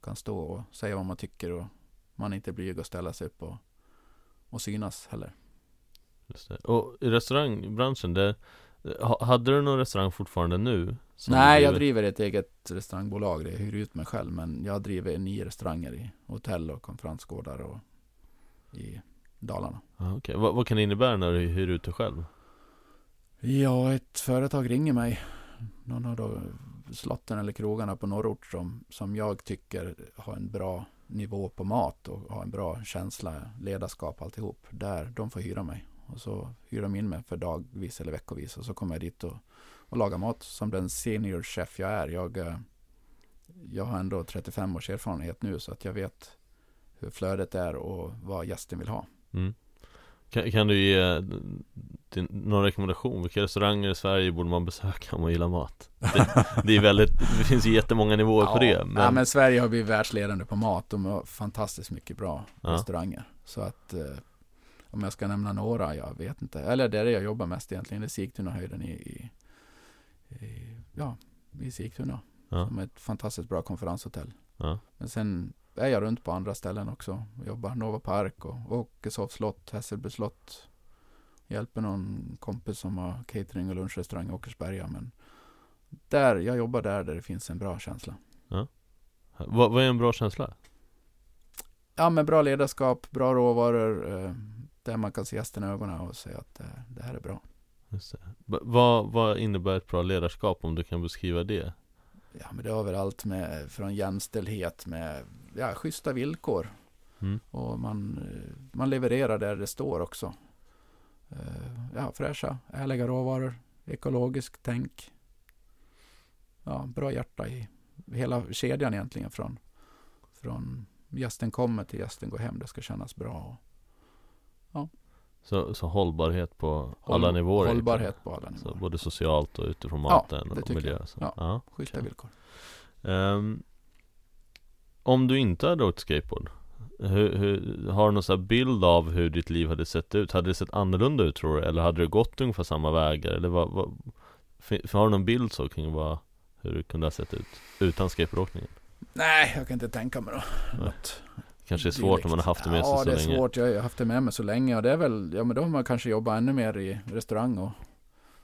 kan stå och säga vad man tycker och man inte blyg och ställa sig upp och, och synas heller. Det. Och i restaurangbranschen, ha- hade du någon restaurang fortfarande nu? Nej, jag driver? ett eget restaurangbolag. Jag hyr ut mig själv. Men jag driver nio restauranger i hotell och konferensgårdar och i Dalarna. Ah, okej. vad, vad kan det innebära när du hyr ut dig själv? Ja, ett företag ringer mig. Någon av slotten eller krogarna på norrort som, som jag tycker har en bra nivå på mat och ha en bra känsla, ledarskap alltihop. Där de får hyra mig. Och så hyr de in mig för dagvis eller veckovis. Och så kommer jag dit och, och lagar mat som den senior chef jag är. Jag, eh, jag har ändå 35 års erfarenhet nu så att jag vet hur flödet är och vad gästen vill ha. Mm. Kan, kan du ge eh, din, någon rekommendation? Vilka restauranger i Sverige borde man besöka om man gillar mat? Det, det är väldigt, det finns ju jättemånga nivåer på det men... Ja, men Sverige har blivit världsledande på mat. De har fantastiskt mycket bra Ja. restauranger. Så att eh, om jag ska nämna några, jag vet inte. Eller det är det jag jobbar mest egentligen. Det är Sigtunahöjden i, i, i, ja, i Sigtuna. Ja. Som är ett fantastiskt bra konferenshotell. Ja. Men sen är jag runt på andra ställen också. Jag jobbar Nova Park och Åkeshovs slott, Hässelby slott. Hjälper någon kompis som har catering och lunchrestaurang i Åkersberga. Men där, jag jobbar där, där det finns en bra känsla. Vad, vad är en bra känsla? Ja, men bra ledarskap, bra råvaror. Eh, där man kan se gästen i ögonen och säga att det, det här är bra. Vad, vad innebär ett bra ledarskap om du kan beskriva det? Ja, men det har väl allt med från jämställdhet med ja, schyssta villkor. Mm. Och man, eh, man levererar där det står också. Eh, Ja, fräscha, ärliga råvaror, ekologiskt tänk. Ja, bra hjärta i hela kedjan egentligen från, från gästen kommer till gästen går hem. Det ska kännas bra. Så, så hållbarhet på Håll- alla nivåer. Hållbarhet på alla Så nivåer. både socialt och utifrån Ja, maten det och miljö så. Ja. Ja. Schyssta okej. villkor. Ehm, Om du inte hade åkt skateboard hur, hur, Har du någon sån här bild av hur ditt liv hade sett ut? Hade det sett annorlunda ut tror du? Eller hade det gått ungefär samma vägar? Eller vad, vad, har du någon bild så kring vad, hur det kunde ha sett ut utan skateboardåkningen? Nej, jag kan inte tänka mig då. Något Kanske är svårt om man har haft det med sig ja, så det är länge svårt. Jag har haft det med mig så länge. Och det är väl, ja men då har man kanske jobbat ännu mer i restaurang och,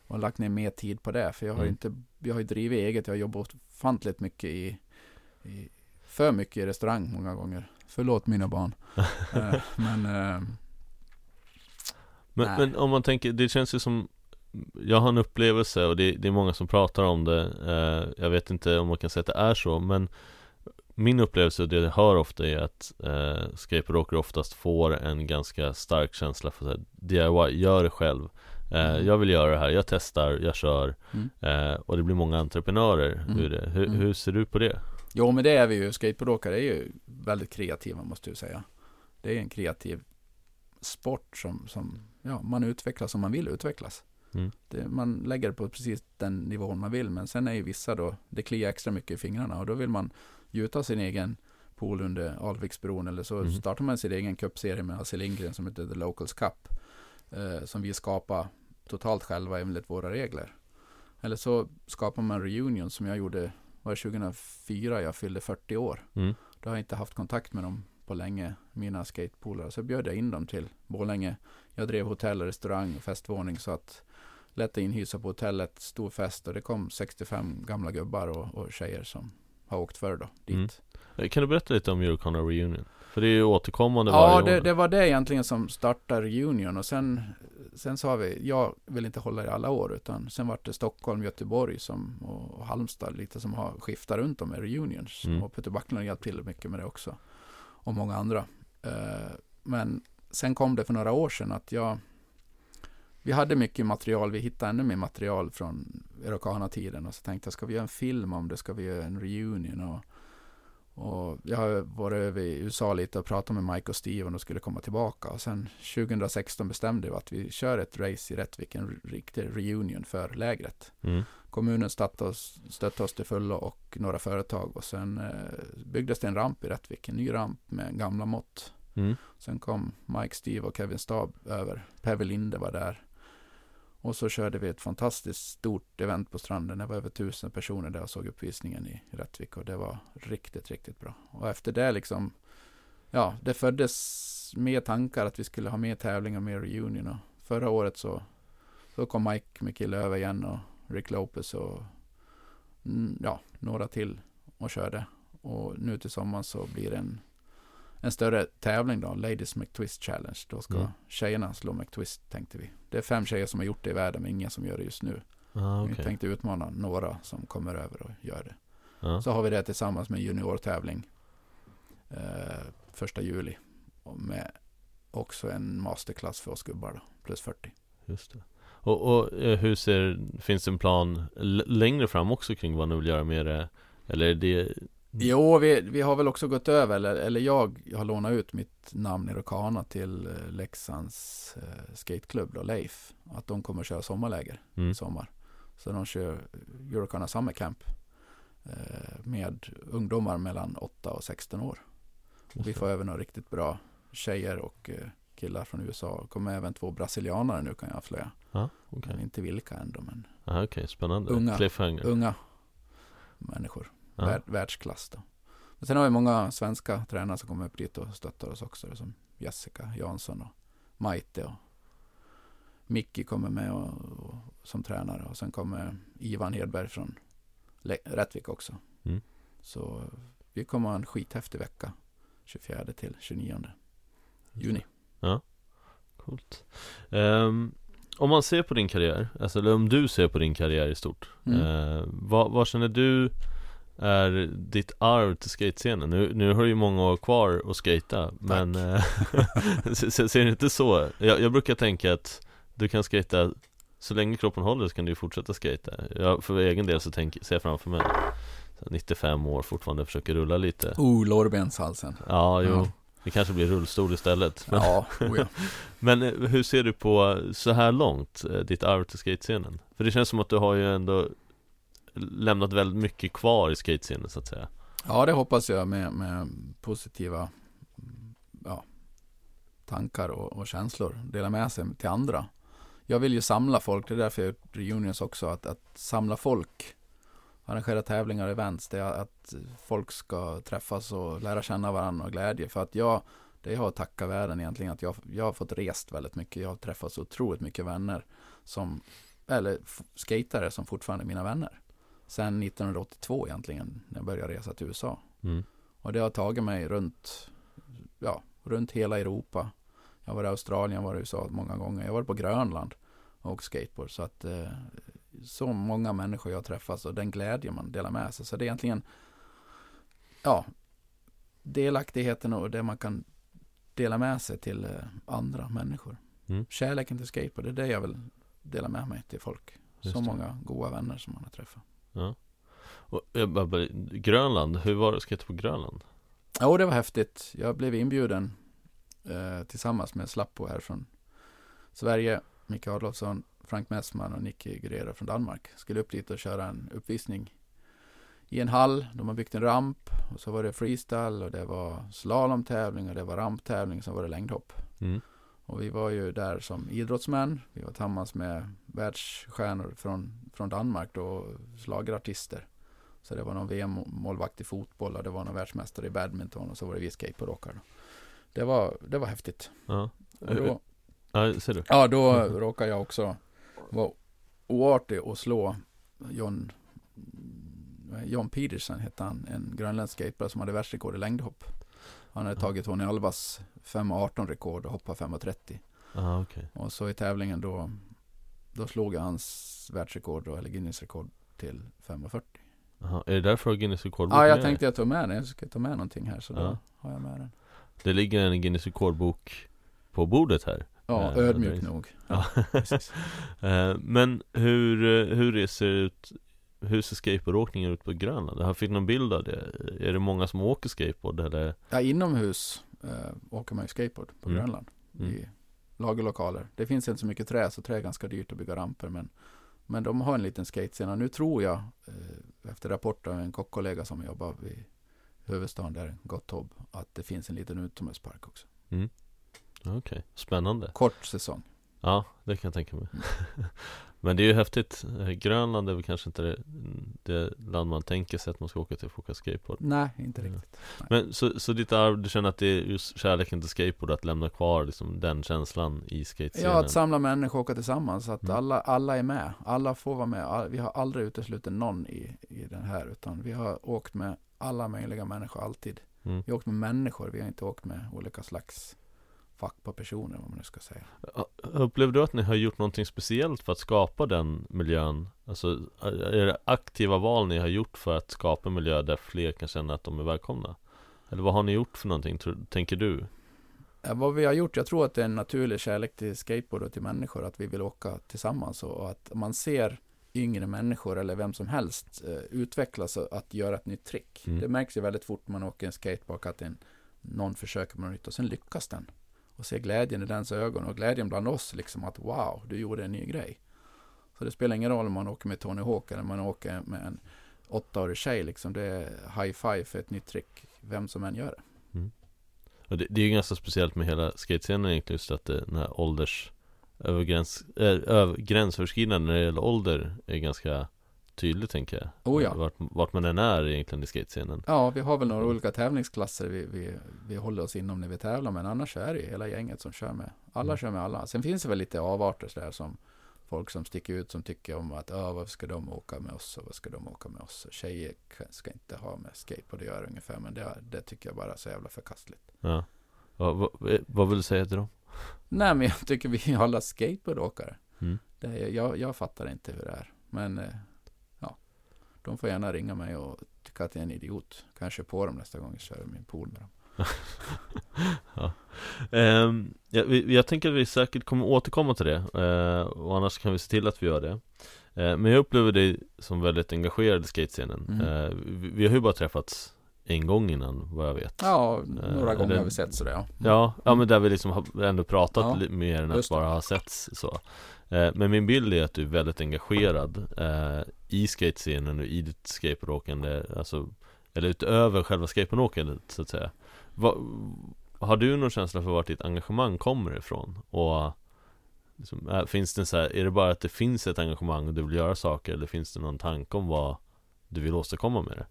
och lagt ner mer tid på det. För jag har ju Mm. inte, jag har ju drivit eget. Jag har jobbat ofantligt mycket i, i för mycket i restaurang många gånger. Förlåt mina barn. Eh, men eh, Men, men om man tänker, det känns ju som Jag har en upplevelse och det, det är många som pratar om det eh, Jag vet inte om man kan säga att det är så men Min upplevelse och det jag hör ofta är att eh, skateboardåkare oftast får en ganska stark känsla för här, DIY, gör det själv eh, Mm. Jag vill göra det här, jag testar, jag kör mm. eh, Och det blir många entreprenörer Mm. ur det. Hur, Mm. hur ser du på det? Jo, men det är vi ju. Skateboardåkare är ju väldigt kreativa måste jag säga. Det är en kreativ sport som, som ja, man utvecklas som man vill utvecklas. Mm. Det, man lägger det på precis den nivån man vill. Men sen är ju vissa då, det kliar extra mycket i fingrarna och då vill man gjuta sin egen pool under Alviksbron eller så Mm. startar man sin egen cupserie med Hasse Lindgren som heter The Locals Cup. Eh, som vi skapar totalt själva enligt våra regler. Eller så skapar man reunion som jag gjorde, var det 2004 jag fyllde 40 år. Mm. Då har jag inte haft kontakt med dem på länge, mina skatepolare. Så bjöd jag in dem till Borlänge. Jag drev hotell, restaurang och festvåning så att lätt inhysa på hotellet, stor fest och det kom 65 gamla gubbar och, och tjejer som har åkt förr då dit. Mm. Eh, Kan du berätta lite om Euroconnor Reunion? För det är ju återkommande Ja, varje det, år det var det egentligen som startade reunion och sen, sen sa vi, jag vill inte hålla i alla år utan sen var det Stockholm, Göteborg som, och Halmstad lite som har skiftat runt om med reunions. Mm. Och Peter Backlund hjälpt till mycket med det också. Och många andra. Eh, men sen kom det för några år sedan att jag vi hade mycket material, vi hittade ännu mer material från Erocana-tiden och så tänkte jag, ska vi göra en film om det? Ska vi göra en reunion? Och, och jag har varit över i USA lite och pratat med Mike och Steve om de skulle komma tillbaka. Och sen 2016 bestämde vi att vi kör ett race i Rättvik, en riktig reunion för lägret. Mm. Kommunen stötte oss, stötte oss till fullo och några företag och sen eh, byggdes det en ramp i Rättvik, en ny ramp med gamla mått. Mm. Sen kom Mike, Steve och Kevin Stab över. Peve Linde var där. Och så körde vi ett fantastiskt stort event på stranden. Det var över tusen personer där och såg uppvisningen i Rättvik. Och det var riktigt, riktigt bra. Och efter det liksom, ja, det föddes mer tankar att vi skulle ha mer tävling och mer reunion. Och förra året så, så kom Mike med kille över igen och Rick Lopez och mm, ja, några till och körde. Och nu till sommaren så blir det en en större tävling då, Ladies McTwist Challenge. Då ska mm. tjejerna slå McTwist tänkte vi. Det är fem tjejer som har gjort det i världen men ingen som gör det just nu. Ah, okay. Vi tänkte utmana några som kommer över och gör det. Ah. Så har vi det tillsammans med juniortävling eh, första juli. Och med också en masterklass för oss gubbar då, plus 40. Just det. Och, och eh, hur ser, finns det en plan längre fram också kring vad ni vill göra med det? Eller är det Jo, vi, vi har väl också gått över, eller, eller jag har lånat ut mitt namn i Rokana till eh, Leksands eh, skateklubb då, Leif. Att de kommer att köra sommarläger mm. i sommar. Så de kör Eurocana Summer Camp eh, med ungdomar mellan 8 och 16 år. Och vi får även några riktigt bra tjejer och eh, killar från USA. Det kommer även två brasilianare nu kan jag avslöja. Ah, okay. Men inte vilka ändå. Men ah, Okej, okay. spännande. Unga, unga människor. Ja. Värld, världsklass då. Men sen har vi många svenska tränare som kommer upp dit och stöttar oss också. Som Jessica Jansson och Maite och Micke kommer med och, och, som tränare. Och sen kommer Ivan Hedberg från Le Rättvik också. Mm. Så vi kommer ha en skithäftig vecka. 24 till 29 juni. Ja, coolt. Um, om man ser på din karriär, alltså, eller om du ser på din karriär i stort. Mm. Uh, vad, vad känner du är ditt arv till skatescenen? Nu, nu har du ju många år kvar att skata Men eh, ser det inte så? Jag, jag, brukar tänka att du kan skata Så länge kroppen håller så kan du fortsätta skata jag, För egen del så tänk, ser jag framför mig 95 år fortfarande försöker rulla lite Oh, lårbenshalsen Ja, jo ja. Det kanske blir rullstol istället men, Ja, oh ja. Men eh, hur ser du på så här långt, eh, ditt arv till skatescenen? För det känns som att du har ju ändå lämnat väldigt mycket kvar i skatescenen så att säga. Ja, det hoppas jag med, med positiva ja, tankar och, och, känslor. Dela med sig till andra. Jag vill ju samla folk, det är därför jag gjort reunions också. Att, att samla folk. Arrangera tävlingar och events. Det är att folk ska träffas och lära känna varandra och glädje. För att jag, det jag har att tacka världen egentligen att jag, jag har fått rest väldigt mycket. Jag har träffat så otroligt mycket vänner som, eller skatare som fortfarande är mina vänner. Sen 1982 egentligen, när jag började resa till USA. Mm. Och det har tagit mig runt, ja, runt hela Europa. Jag har varit i Australien, jag har varit i USA många gånger. Jag har varit på Grönland och skateboard. Så att eh, så många människor jag träffat och den glädje man delar med sig. Så det är egentligen, ja, delaktigheten och det man kan dela med sig till eh, andra människor. Mm. Kärleken till skateboard, det är det jag vill dela med mig till folk. Just så det. många goda vänner som man har träffat. Ja. Och, Grönland, hur var det att på Grönland? Jo, det var häftigt. Jag blev inbjuden eh, tillsammans med Slappo här från Sverige, Micke Adolfsson, Frank Messman och Nicky Guerrero från Danmark. Skulle upp dit och köra en uppvisning i en hall. De har byggt en ramp och så var det freestyle och det var slalomtävling och det var ramptävling och så var det längdhopp. Mm. Och vi var ju där som idrottsmän. Vi var tillsammans med världsstjärnor från, från Danmark då, slagerartister. Så det var någon VM-målvakt i fotboll och det var någon världsmästare i badminton och så var det vi skateboardåkare. Det var, det var häftigt. Ja, då, ja ser du? Ja, då råkade jag också vara oartig och slå John John Peterson hette han, en grönländsk skateboardare som hade världsrekord i längdhopp. Han hade tagit Tony Alvas 5.18 rekord och hoppat 5.30. Aha, okay. Och så i tävlingen då, då slog jag hans världsrekord då, eller Guinness rekord till 5.40. Aha, är det därför Guinness rekordbok Ja, jag tänkte jag ta med den. Jag ska ta med någonting här så ja. då har jag med den. Det ligger en Guinness rekordbok på bordet här. Ja, Eh, ödmjuk nog. Ja. Eh, Men hur, eh, hur det ser ut Hur ser skateboardåkningen ut på Grönland? Jag fick någon bild av det Är det många som åker skateboard eller? Ja, inomhus eh, åker man ju skateboard på Mm. Grönland. Mm. I lagerlokaler. Det finns inte så mycket trä, så trä är ganska dyrt att bygga ramper. Men, men de har en liten skatescen. Och nu tror jag, eh, efter rapport av en kockkollega som jobbar vid huvudstaden där, Gottorp, att det finns en liten utomhuspark också. Okej, spännande Kort säsong. Ja, det kan jag tänka mig Mm. Men det är ju häftigt Grönland är väl kanske inte det, det land man tänker sig att man ska åka till för att åka skateboard Nej, inte Ja. riktigt. Men så, så ditt arv, du känner att det är just kärleken till skateboard Att lämna kvar liksom den känslan i skatescenen? Ja, att samla människor och åka tillsammans. Så att Mm. alla, alla är med. Alla får vara med. All, vi har aldrig uteslutit någon i, i den här. Utan vi har åkt med alla möjliga människor alltid. Mm. Vi har åkt med människor. Vi har inte åkt med olika slags fack på personer. Vad man nu ska säga. Upplever du att ni har gjort någonting speciellt för att skapa den miljön? Alltså, är det aktiva val ni har gjort för att skapa en miljö där fler kan känna att de är välkomna? Eller vad har ni gjort för någonting, tänker du? Vad vi har gjort, jag tror att det är en naturlig kärlek till skateboard och till människor. Att vi vill åka tillsammans och att man ser yngre människor eller vem som helst eh, utvecklas och att göra ett nytt trick. Mm. Det märks ju väldigt fort när man åker en skateboard att en, någon försöker med något nytt och sen lyckas den. Och se glädjen i dens ögon och glädjen bland oss liksom att wow, du gjorde en ny grej. Så det spelar ingen roll om man åker med Tony Hawk eller man åker med en åttaårig tjej liksom. Det är high five för ett nytt trick, vem som än gör det. Mm. Och det, det är ju ganska speciellt med hela skatescenen egentligen just att det, den här ålders övergräns, eh, äh, över, gränsöverskridande när det gäller ålder är ganska tydligt tänker jag Oh ja. vart, vart man än är egentligen i skatescenen Ja, vi har väl några olika tävlingsklasser vi, vi, vi håller oss inom när vi tävlar, men annars är det ju hela gänget som kör med. Alla Mm. kör med alla. Sen finns det väl lite avarter sådär som folk som sticker ut som tycker om att ja, varför ska de åka med oss och vad ska de åka med oss? Och tjejer ska inte ha med skateboard att göra ungefär, men det, det tycker jag bara är så jävla förkastligt. Ja vad, vad, vad vill du säga till dem? Nej, men jag tycker vi är alla skateboardåkare. Mm. Det jag, jag fattar inte hur det är, men eh, ja, de får gärna ringa mig och tycka att jag är en idiot. Kanske på dem nästa gång jag kör min pool med dem. Ehm, ja, vi, jag tänker att vi säkert kommer återkomma till det eh, Och annars kan vi se till att vi gör det Eh, Men jag upplever dig som väldigt engagerad i skatescenen Mm. Eh, vi, vi har ju bara träffats en gång innan vad jag vet Ja, några gånger har vi sett sådär ja. Ja, ja men där vi liksom har ändå pratat Ja, mer än att bara ha setts så Eh, men min bild är att du är väldigt engagerad eh, i skatescenen och i ditt skateboardåkande Alltså Eller utöver själva skateboardåkandet så att säga Va, Har du någon känsla för vart ditt engagemang kommer ifrån? Och liksom, är, Finns det så här, är det bara att det finns ett engagemang och du vill göra saker eller finns det någon tanke om vad du vill åstadkomma med det?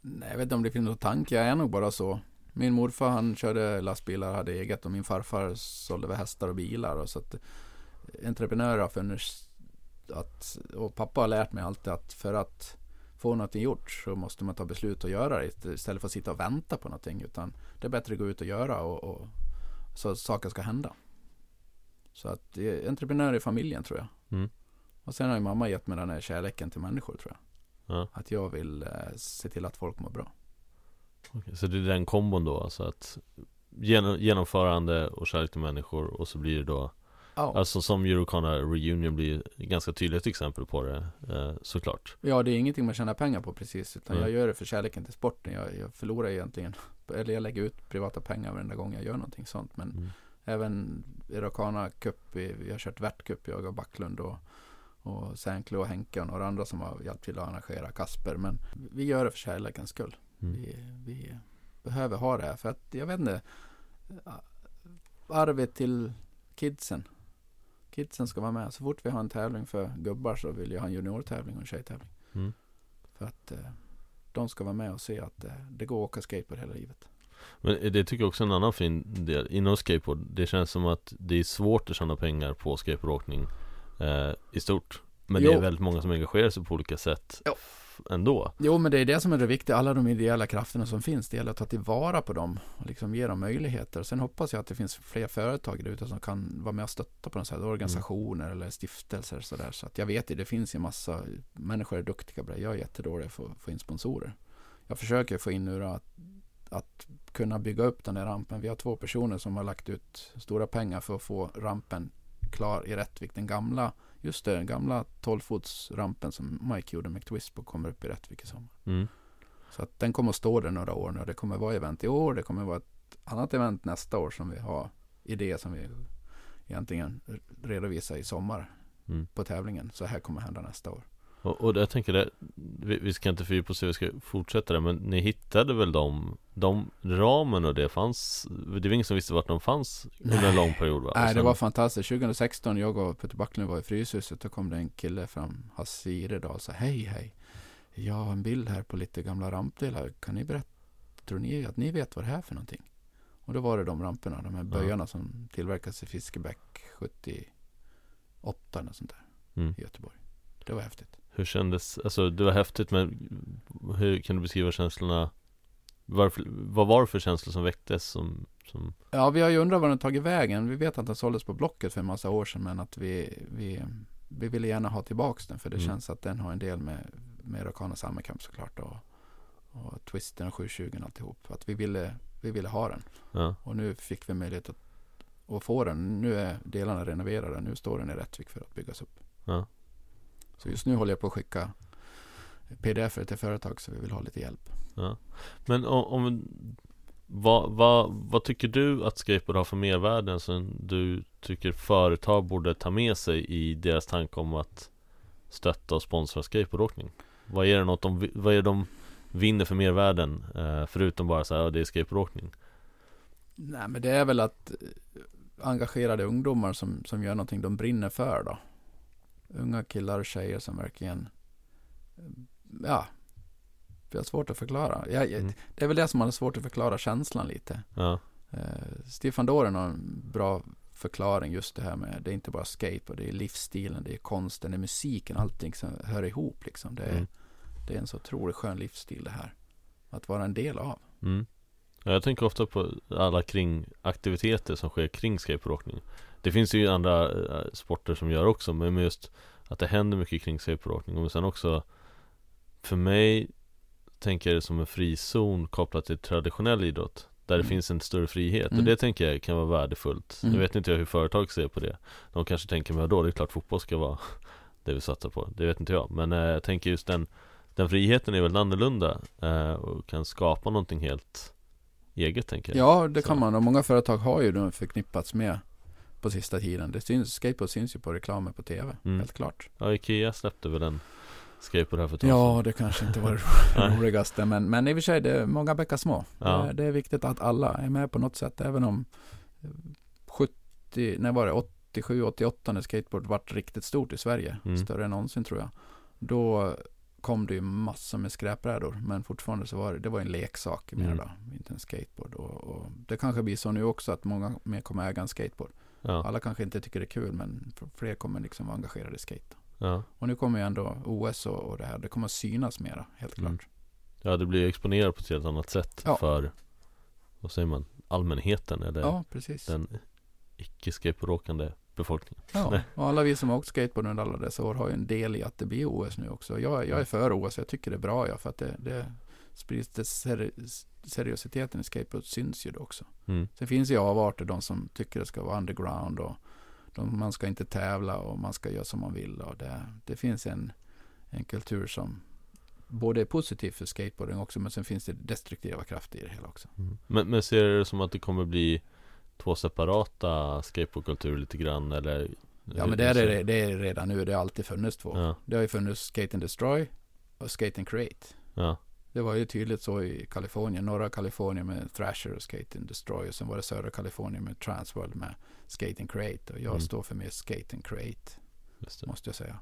Nej, jag vet inte om det finns någon tanke, jag är nog bara så. Min morfar han körde lastbilar, hade eget och min farfar sålde väl hästar och bilar. Och så att entreprenörer har funnits att, och pappa har lärt mig alltid att för att få någonting gjort så måste man ta beslut och göra det istället för att sitta och vänta på någonting. Utan det är bättre att gå ut och göra och, och så att saker ska hända. Så att entreprenörer i familjen tror jag. Mm. Och sen har ju mamma gett mig den här kärleken till människor tror jag. Ja. Att jag vill eh, se till att folk mår bra. Okej, så det är den kombon då, alltså att genom, genomförande och kärlek till människor och så blir det då Ja. Alltså som Eurocana Reunion blir ganska tydligt exempel på det, eh, såklart Ja, det är ingenting man tjänar pengar på precis. Utan Mm. jag gör det för kärleken till sporten. Jag, jag förlorar egentligen, eller jag lägger ut privata pengar varenda gång jag gör någonting sånt. Men mm. även Irokana Cup, vi, vi har kört värtcup, jag och Backlund och, och Sänkle och Henke och några andra som har hjälpt till att arrangera Kasper. Men vi gör det för kärlekens skull. Mm. Vi, vi behöver ha det här för att jag vet inte. Arvet till kidsen. Kidsen ska vara med. Så fort vi har en tävling för gubbar så vill jag ha en juniortävling och en tjejtävling. Mm. För att eh, de ska vara med och se att eh, det går att åka skateboard hela livet. Men det tycker jag också är en annan fin del inom skateboard Det känns som att det är svårt att tjäna pengar på skateboardåkning eh, i stort Men det Jo. är väldigt många som engagerar sig på olika sätt Ja. Ändå Jo, men det är det som är det viktiga. Alla de ideella krafterna som finns, det gäller att ta tillvara på dem och liksom ge dem möjligheter. Sen hoppas jag att det finns fler företag där ute som kan vara med och stötta på något sätt. Organisationer eller stiftelser så där. Så att jag vet ju, det finns ju massa människor är duktiga på det. Jag är jättedålig på att få in sponsorer. Jag försöker få in nu då att, att kunna bygga upp den där rampen. Vi har två personer som har lagt ut stora pengar för att få rampen klar i Rättvik. Den gamla, just det, den gamla 12-fotsrampen som Mike gjorde med Twist på kommer upp i Rättvik i sommar. Mm. Så att den kommer att stå där några år nu. Det kommer vara event i år. Det kommer vara ett annat event nästa år som vi har idéer som vi egentligen redovisar i sommar Mm. på tävlingen. Så här kommer hända nästa år. Och, och jag tänker det, vi, vi ska inte fördjupa oss i, vi ska fortsätta det Men ni hittade väl de, de ramen och det fanns Det var ingen som visste vart de fanns under en lång period va? Och Nej, det sen- var fantastiskt. 2016, jag och Peter Backlund var i Fryshuset. Då kom det en kille fram, Hasse Iredal, och sa hej, hej. Jag har en bild här på lite gamla rampdelar. Kan ni berätta, tror ni att ni vet vad det här är för någonting? Och då var det de ramperna, de här böjarna som tillverkades i Fiskebäck 78 eller sånt där Mm. i Göteborg. Det var häftigt. Hur kändes, alltså det var häftigt men Hur kan du beskriva känslorna varför, Vad var det för känslor som väcktes som, som Ja, vi har ju undrat var den tagit vägen. Vi vet att den såldes på Blocket för en massa år sedan, men att vi, vi, vi ville gärna ha tillbaks den, för det Mm. känns att den har en del med, med Rakana Summercamp såklart och, och Twisten och 720 och alltihop. Att vi ville, vi ville ha den. Ja, Och nu fick vi möjlighet att, att få den. Nu är delarna renoverade. Nu står den i Rättvik för att byggas upp. ja, Så just nu håller jag på att skicka pdf till företag så vi vill ha lite hjälp. ja Men om, om vad, vad, vad tycker du att skateboard har för mervärden som du tycker företag borde ta med sig i deras tanke om att stötta och sponsra skateboardåkning? Vad är det något de, vad är de vinner för mervärden eh, förutom bara så här, det är skateboardåkning? Nej, men det är väl att eh, engagerade ungdomar som, som gör någonting de brinner för då. Unga killar och tjejer som verkligen, eh, ja, det är svårt att förklara. Jag, jag, Mm. Det är väl det som man har svårt att förklara känslan lite. Ja, Eh, Stefan Doren har en bra förklaring just det här med, det är inte bara skate och det är livsstilen, det är konsten, det är musiken, allting som hör ihop liksom. Det är, Mm. det är en så otroligt skön livsstil det här. Att vara en del av. Mm. Ja, jag tänker ofta på alla kring aktiviteter som sker kring skateboardåkning Det finns ju andra eh, sporter som gör också men just att det händer mycket kring skateboardåkning och sen också För mig tänker jag det som en frizon kopplat till traditionell idrott Där det Mm. finns en större frihet Mm. och det tänker jag kan vara värdefullt Mm. Nu vet inte jag hur företag ser på det De kanske tänker, men då det är klart fotboll ska vara det vi satsar på Det vet inte jag Men eh, jag tänker just den Den friheten är väldigt annorlunda eh, och kan skapa någonting helt eget tänker jag Ja, det Så. kan man. Och många företag har ju då förknippats med på sista tiden. Det syns, skateboard syns ju på reklamer på tv. Mm. Helt klart. Ja, Ikea släppte väl en skateboard här för ett tag Ja, det kanske inte var det roligaste. Men, men i och för sig, det är många bäckar små. Ja. Det, är viktigt att alla är med på något sätt. Även om eh, 70, när var det? 87, 88 när skateboard vart riktigt stort i Sverige. Mm. Större än någonsin tror jag. Då kom det ju massor med skräpbrädor. Men fortfarande så var det, det var en leksak mer Mm. då. Inte en skateboard. Och, och det kanske blir så nu också att många mer kommer äga en skateboard. Ja, Alla kanske inte tycker det är kul men fler kommer liksom vara engagerade i skate. ja. Och nu kommer ju ändå OS och, och det här. Det kommer att synas mera, helt klart. Mm. ja, det blir exponerat på ett helt annat sätt Ja. för Vad säger man? Allmänheten eller Ja, den icke-skateboardåkande befolkningen Ja, och alla vi som har åkt skateboard under alla dessa år har ju en del i att det blir OS nu också. Jag, jag är för OS, jag tycker det är bra ja, för att det, det sprids, det seriositeten i skateboard syns ju då också. mm. Sen finns ju avarter, de som tycker det ska vara underground och de, man ska inte tävla och man ska göra som man vill. Och det, det finns en, en kultur som både är positiv för skateboarding också, men sen finns det destruktiva krafter i det hela också. Mm. Men, men ser du det som att det kommer bli Två separata skateboardkulturer lite grann eller Ja, men det är det, det är redan nu. Det har alltid funnits två. Ja, Det har ju funnits Skate and Destroy och Skate and Create. ja, Det var ju tydligt så i Kalifornien, norra Kalifornien med Thrasher och Skate and Destroy och sen var det södra Kalifornien med Transworld med Skate and Create och jag Mm. står för mer Skate and Create måste jag säga.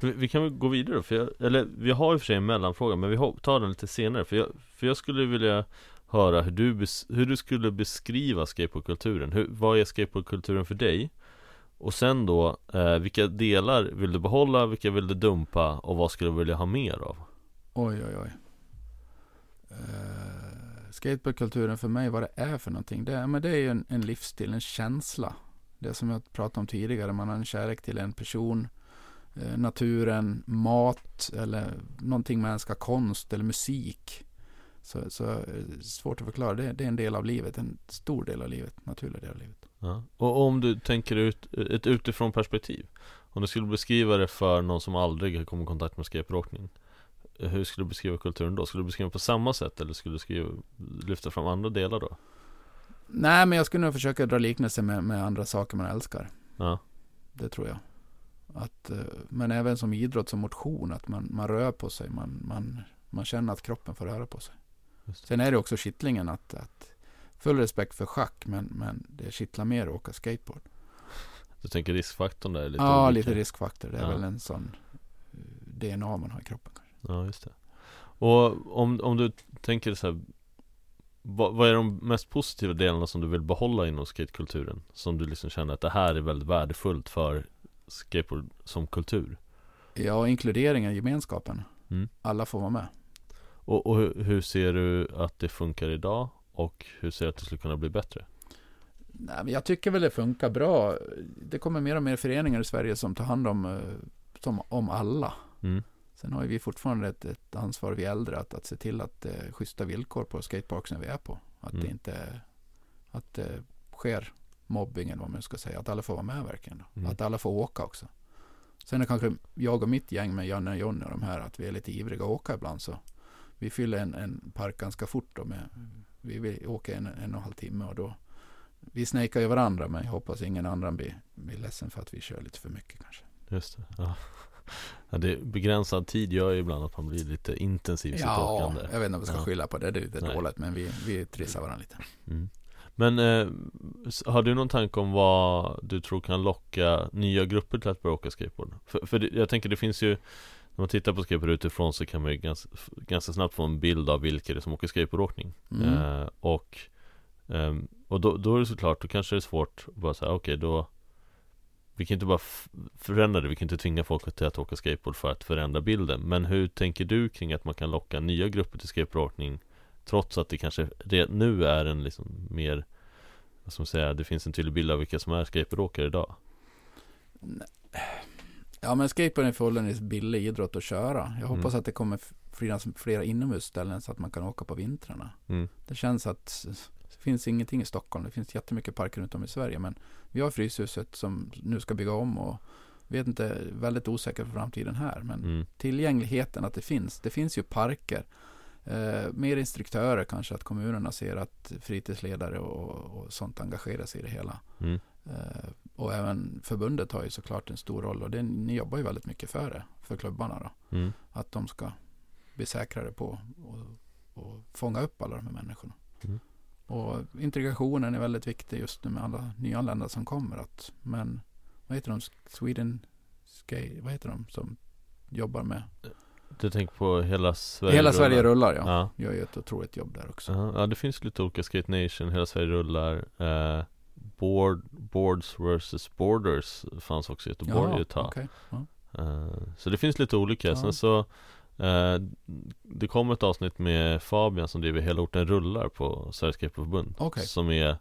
Vi, vi kan väl gå vidare då, för jag, eller vi har i och för sig en mellanfråga men vi tar den lite senare för jag, för jag skulle vilja höra hur du, bes, hur du skulle beskriva skateboardkulturen. Vad är skateboardkulturen för dig? Och sen då, eh, vilka delar vill du behålla, vilka vill du dumpa och vad skulle du vilja ha mer av? Oj, oj, oj eh, skateboardkulturen för mig, vad det är för någonting. Det, är- men det är ju en, en livsstil, en känsla. Det som jag pratade om tidigare, man har en kärlek till en person, eh, naturen, mat eller någonting man älskar, konst eller musik. Så, så eh, svårt att förklara. Det, det är en del av livet, en stor del av livet, naturlig del av livet. Ja. Och om du tänker ut ett utifrån perspektiv Om du skulle beskriva det för någon som aldrig har kommit i kontakt med skateboardåkning hur skulle du beskriva kulturen då? Skulle du beskriva på samma sätt eller skulle du skriva, lyfta fram andra delar då? Nej, men jag skulle nog försöka dra liknelser med, med andra saker man älskar. Ja, Det tror jag. Att, eh, men även som idrott, som motion, att man, man rör på sig. Man, man, man känner att kroppen får röra på sig. Sen är det också kittlingen att, att full respekt för schack, men, men det kittlar mer att åka skateboard. du tänker riskfaktorn där är lite ja, olika. lite riskfaktor. Det är Ja. väl en sån eh, DNA man har i kroppen. Ja, just det Och om, om du tänker så här vad, vad är de mest positiva delarna som du vill behålla inom skatekulturen? Som du liksom känner att det här är väldigt värdefullt för skateboard som kultur? Ja, inkluderingen, gemenskapen. Mm. Alla får vara med. Och, och hur, hur ser du att det funkar idag? Och hur ser du att det skulle kunna bli bättre? Nej, men jag tycker väl det funkar bra. Det kommer mer och mer föreningar i Sverige som tar hand om, eh, som, om alla. Mm. Sen har vi fortfarande ett, ett ansvar, vi äldre, att, att se till att det är schyssta villkor på skateparksen vi är på. Att Mm. det inte att det sker mobbing eller vad man ska säga. Att alla får vara med verkligen. Mm. Att alla får åka också. Sen är kanske jag och mitt gäng med Janne och Jonny och de här att vi är lite ivriga att åka ibland. Så vi fyller en, en park ganska fort då med, vi vill åka en, en och en halv timme och då vi snäkar ju varandra men jag hoppas ingen annan blir, blir ledsen för att vi kör lite för mycket kanske. Just det, ja. Ja det begränsad tid gör ju ibland att man blir lite intensiv i sitt Ja, jag vet inte om vi ska Ja. skylla på det, det är lite Nej. dåligt men vi, vi trissar varandra lite. mm. Men eh, har du någon tanke om vad du tror kan locka nya grupper till att börja åka skateboard? För, för det, jag tänker det finns ju När man tittar på skateboard utifrån så kan man ju ganska, ganska snabbt få en bild av vilka det är som åker skateboardåkning Mm. eh, Och ehm, Och då, då är det såklart, då kanske det är svårt att bara säga okej då Vi kan inte bara förändra det, vi kan inte tvinga folk till att åka skateboard för att förändra bilden Men hur tänker du kring att man kan locka nya grupper till skateboardåkning Trots att det kanske nu är en liksom mer Vad ska man säga, det finns en tydlig bild av vilka som är skateboardåkare idag Ja men skateboard är förhållandevis billig idrott att köra. Jag hoppas Mm. att det kommer finnas flera inomhusställen så att man kan åka på vintrarna. mm. Det känns att finns ingenting i Stockholm. Det finns jättemycket parker runt om i Sverige. Men vi har Fryshuset som nu ska bygga om och vet inte, väldigt osäker för framtiden här. Men Mm. tillgängligheten att det finns. Det finns ju parker. Eh, mer instruktörer kanske, att kommunerna ser att fritidsledare och, och sånt engagerar sig i det hela. Mm. Eh, och även förbundet har ju såklart en stor roll och det, ni jobbar ju väldigt mycket för det, för klubbarna då. Mm. Att de ska bli säkrare på och, och fånga upp alla de här människorna. Mm. Och integrationen är väldigt viktig just nu med alla nyanlända som kommer. Att, men vad heter de? Sweden Skate, vad heter de som jobbar med? Du tänker på hela Sverige Hela Sverige rullar ja. Ja. Gör ju ett otroligt jobb där också. Ja, ja, det finns lite olika Skate Nation, Hela Sverige rullar eh, Board, Boards vs Borders fanns också i Göteborg ett tag okej. Ja. eh, Så det finns lite olika, Ja. sen så Det kom ett avsnitt med Fabian som driver Hela orten rullar på Sveriges Skateboardförbund Okej. Som är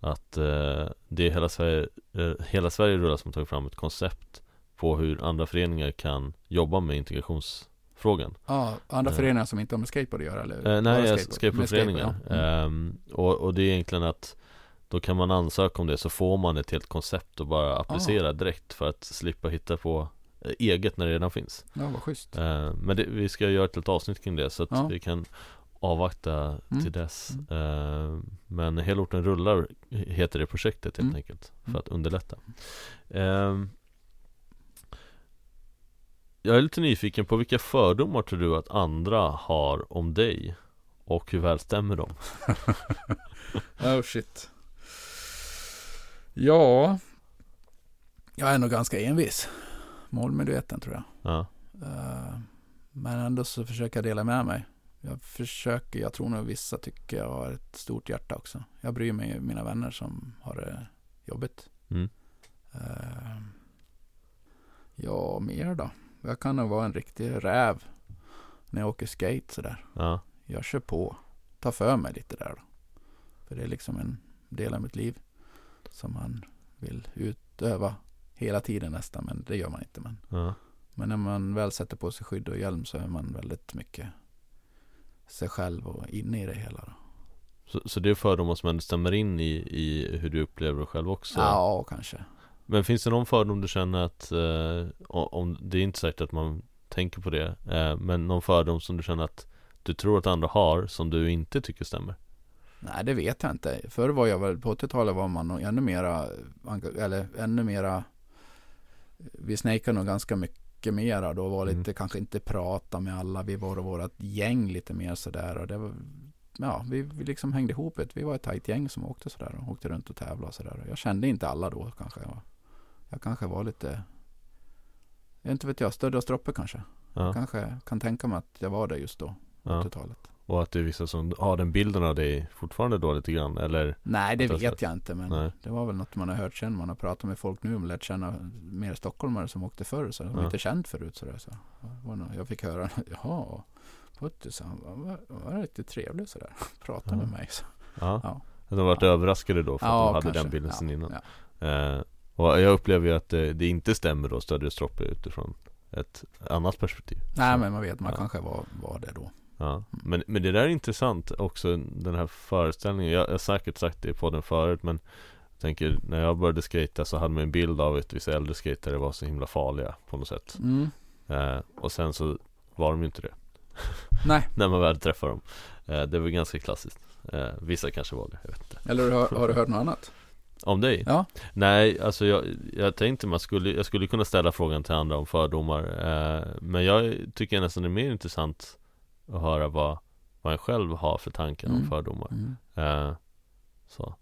att eh, det är Hela Sverige, eh, Hela Sverige rullar som har tagit fram ett koncept På hur andra föreningar kan jobba med integrationsfrågan Ja, andra Eh. föreningar som inte har med skateboard att göra? Eller Eh, nej, skateboard? skateboardföreningar. Ja. Mm. Ehm, och, och det är egentligen att då kan man ansöka om det så får man ett helt koncept och bara applicera Ah. direkt för att slippa hitta på eh, eget när det redan finns. ja, vad schysst. Ehm, men det, vi ska göra ett litet avsnitt kring det så att Ja. vi kan avvakta Mm. till dess. Mm. Ehm, men Hela orten rullar heter det projektet helt Mm. enkelt för Mm. att underlätta. Jag är lite nyfiken på vilka fördomar tror du att andra har om dig? Och hur väl stämmer de? Oh shit. Ja. Jag är nog ganska envis. Målmedveten tror jag. Ja, Eh, men ändå så försöker jag dela med mig. Jag försöker, jag tror nog vissa tycker jag har ett stort hjärta också. Jag bryr mig om mina vänner som har det jobbigt. Mm. Eh, ja, mer då. Jag kan nog vara en riktig räv när jag åker skate sådär. ja, jag kör på. Tar för mig lite där då. För det är liksom en del av mitt liv. Som man vill utöva hela tiden nästan. Men det gör man inte. Men, ja, men när man väl sätter på sig skydd och hjälm så är man väldigt mycket sig själv och inne i det hela. Då. Så, så det är fördomar som ändå stämmer in i, i hur du upplever dig själv också? Ja, kanske. Men finns det någon fördom du känner att, eh, om, det är inte säkert att man tänker på det, eh, men någon fördom som du känner att du tror att andra har som du inte tycker stämmer? Nej, det vet jag inte. Förr var jag väl, på 80-talet var man nog ännu mera, eller ännu mera, vi snejkade nog ganska mycket mera då, var lite, mm. kanske inte prata med alla, vi var vårt gäng lite mer sådär och det var, ja, vi, vi liksom hängde ihop ett, vi var ett tajt gäng som åkte sådär och åkte runt och tävlade och sådär. Jag kände inte alla då kanske. Jag, jag kanske var lite, jag inte vet jag, och stroppe kanske. Ja. Kanske kan tänka mig att jag var det just då, ja. 80-talet. Och att det är vissa som har den bilden av dig fortfarande då lite grann eller? Nej det vet jag inte men Nej. det var väl något man har hört sen man har pratat med folk nu och lärt känna mer stockholmare som åkte förr så de ja. inte känt förut sådär så. Jag fick höra, jaha Puttis han var, var, riktigt trevlig sådär, pratade ja. med mig så. Ja. ja. De varit ja. överraskade då för att de hade kanske. den bilden sen innan. Eh, och jag upplever ju att det, det inte stämmer då, Stödje Stroppe utifrån ett annat perspektiv. Nej men man vet, man kanske var, var det då. Ja, men, men det där är intressant också den här föreställningen. Jag, jag har säkert sagt det på den förut men jag tänker när jag började skata så hade man en bild av att vissa äldre skatare var så himla farliga på något sätt. Mm. Eh, och sen så var de ju inte det. Nej. när man väl träffar dem. Eh, det var ganska klassiskt. Eh, vissa kanske var det, jag vet inte. Eller har, har du hört något annat? Om dig? Ja. Nej, alltså jag, jag tänkte man skulle, jag skulle kunna ställa frågan till andra om fördomar. Eh, men jag tycker nästan det är mer intressant och höra vad, vad en själv har för tankar mm. om fördomar. Mm. Uh, så.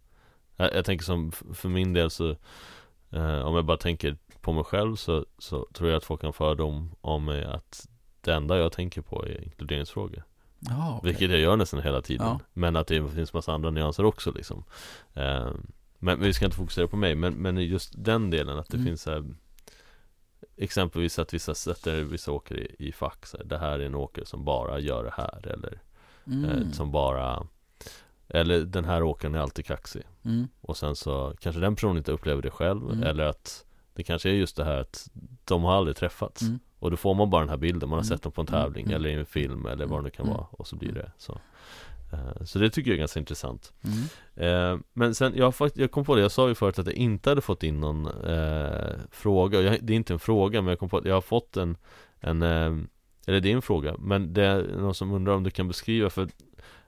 Jag, jag, tänker som för min del så uh, Om jag bara tänker på mig själv så, så tror jag att folk har fördom om mig att det enda jag tänker på är inkluderingsfrågor. Ah, okay. Vilket jag gör nästan hela tiden. Ja. Men att det finns massa andra nyanser också liksom. Uh, men vi ska inte fokusera på mig, men, men just den delen att det mm. finns här Exempelvis att vissa sätter vissa åkare i, i fack så här, Det här är en åkare som bara gör det här eller mm. eh, Som bara Eller den här åkaren är alltid kaxig mm. Och sen så kanske den personen inte upplever det själv mm. Eller att Det kanske är just det här att De har aldrig träffats mm. Och då får man bara den här bilden Man har mm. sett dem på en tävling mm. eller i en film eller vad det nu kan vara Och så blir det så Eh, så det tycker jag är ganska intressant mm. Eh, men sen, jag, jag kom på det, jag sa ju förut att jag inte hade fått in någon eh, fråga jag, Det är inte en fråga men jag kom på att jag har fått en, en eh, Eller det är en fråga Men det är någon som undrar om du kan beskriva för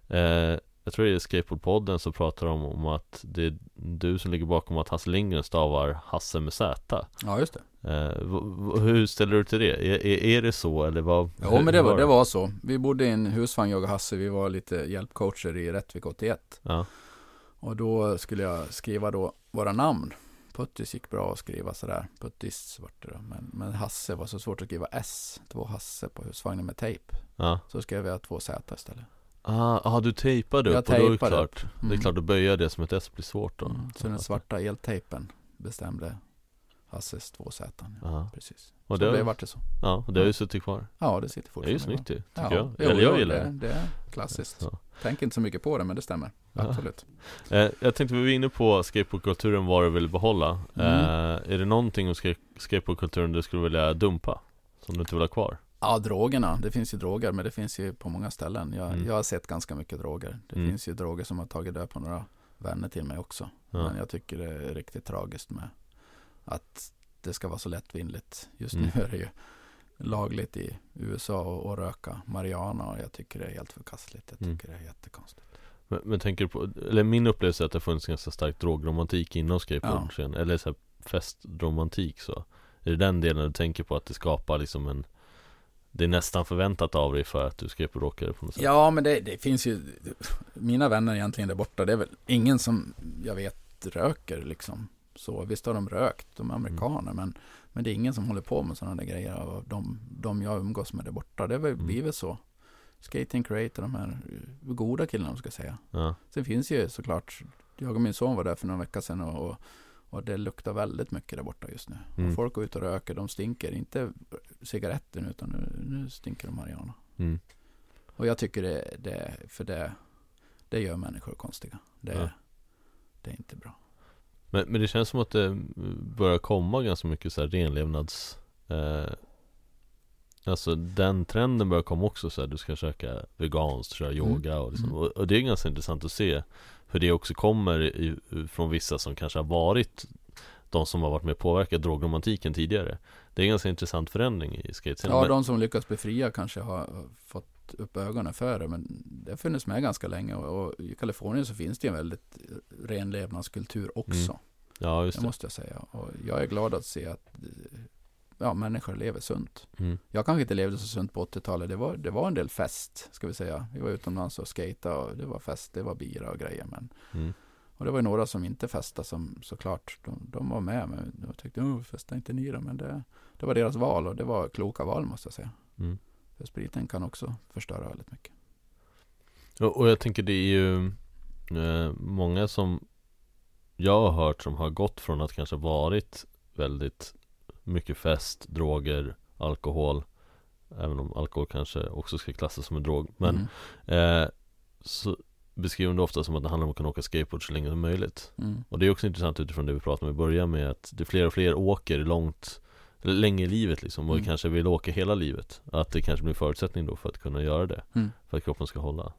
eh, Jag tror det är Skateboardpodden som pratar om, om att det är du som ligger bakom att Hasse Lindgren stavar Hasse med Z Ja just det Eh, hur ställer du till det? Är, är, är det så eller vad? Ja men det var, det var så. Vi bodde i en husvagn jag och Hasse. Vi var lite hjälpcoacher i Rättvik 81. Ja. Och då skulle jag skriva då våra namn. Puttis gick bra att skriva sådär. Puttis vart det då. Men, men Hasse var så svårt att skriva S. Två Hasse på husvagnen med tejp. Ja. Så skrev jag två Z istället. Ah, ah, du tejpade upp jag och då är det klart. Mm. Det är klart att böja det som ett S blir svårt då. Mm. Så den svarta eltejpen bestämde Hasses 2 Z. Ja. Precis. Och det, så det vart det så. Ja, och det har ju suttit kvar. Ja, det sitter fortfarande. Det är ju snyggt ju, tycker ja. jag. Eller jag gillar det. Det är klassiskt. Ja. Tänker inte så mycket på det, men det stämmer. Ja. Absolut. Eh, jag tänkte vi var inne på skateboardkulturen, vad du vill behålla. Mm. Eh, är det någonting om skateboardkulturen du skulle vilja dumpa? Som du inte vill ha kvar? Ja, drogerna. Det finns ju droger, men det finns ju på många ställen. Jag, mm. jag har sett ganska mycket droger. Det mm. finns ju droger som har tagit död på några vänner till mig också. Men jag tycker det är riktigt tragiskt med att det ska vara så lättvindigt. Just mm. nu är det ju lagligt i USA att röka marijuana och jag tycker det är helt förkastligt. Jag mm. tycker det är jättekonstigt. Men, men tänker du på, eller min upplevelse är att det funnits ganska stark drogromantik inom skateboardsen, ja. eller så här festromantik så. Är det den delen du tänker på att det skapar liksom en det är nästan förväntat av dig för att du skateboardåkare på något sätt? Ja, men det, det, finns ju Mina vänner egentligen där borta, det är väl ingen som jag vet röker liksom så visst har de rökt, de är amerikaner, mm. men, men det är ingen som håller på med sådana där grejer av de, de jag umgås med där borta. Det mm. blir väl så. Skating Creator, de här goda killarna ska jag säga. Ja. Sen finns ju såklart, jag och min son var där för några veckor sedan och, och, och det luktar väldigt mycket där borta just nu. Mm. folk går ut och röker, de stinker inte cigaretten utan nu, nu stinker de marijuana. Mm. Och jag tycker det, det, för det, det gör människor konstiga. Det, ja. det är inte bra. Men, men det känns som att det börjar komma ganska mycket så här renlevnads eh, Alltså den trenden börjar komma också så här, du ska käka veganskt, köra Mm. yoga och, liksom, Mm. och, och det är ganska intressant att se För det också kommer i, från vissa som kanske har varit De som har varit med och påverkat drogromantiken tidigare Det är en ganska intressant förändring i skatescenen Ja, de som lyckas befria kanske har fått upp ögonen för det. Men det har funnits med ganska länge. Och, och i Kalifornien så finns det en väldigt renlevnadskultur också. Ja just Det det måste jag säga. Och jag är glad att se att eh, ja, människor lever sunt. mm. Jag kanske inte levde så sunt på 80-talet. Det var, det var en del fest, ska vi säga. Vi var utomlands och skejtade och det var fest, det var bira och grejer. Men, Mm. och det var ju några som inte festade som såklart, de, de var med. Men jag tyckte, oh, festa inte ni då. Men det, det var deras val och det var kloka val måste jag säga. Mm. För spriten kan också förstöra väldigt mycket. Och, och jag tänker det är ju eh, Många som Jag har hört som har gått från att kanske varit Väldigt mycket fest, droger, alkohol Även om alkohol kanske också ska klassas som en drog Men Mm. eh, Så beskriver det ofta som att det handlar om att kunna åka skateboard så länge som möjligt Mm. Och det är också intressant utifrån det vi pratade om i början med att det är fler och fler åker långt länge i livet liksom och Mm. kanske vill åka hela livet Att det kanske blir förutsättning då för att kunna göra det Mm. För att kroppen ska hålla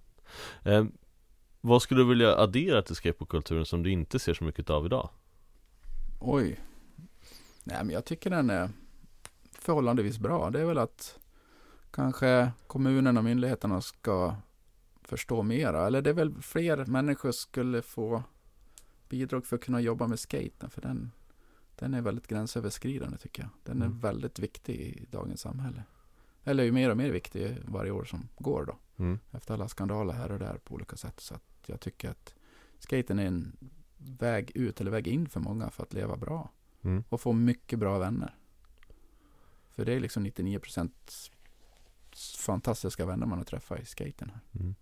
eh, Vad skulle du vilja addera till skateboardkulturen som du inte ser så mycket av idag? Oj. Nej, men jag tycker den är förhållandevis bra. Det är väl att kanske kommunerna och myndigheterna ska förstå mera. Eller det är väl fler människor skulle få bidrag för att kunna jobba med skaten. För den, den är väldigt gränsöverskridande tycker jag. Den är Mm. väldigt viktig i dagens samhälle. Eller ju mer och mer viktig varje år som går då. Mm. Efter alla skandaler här och där på olika sätt. Så att jag tycker att skaten är en väg ut eller väg in för många för att leva bra. Mm. Och få mycket bra vänner. För det är liksom 99% fantastiska vänner man har träffat i skaten. Här. Mm.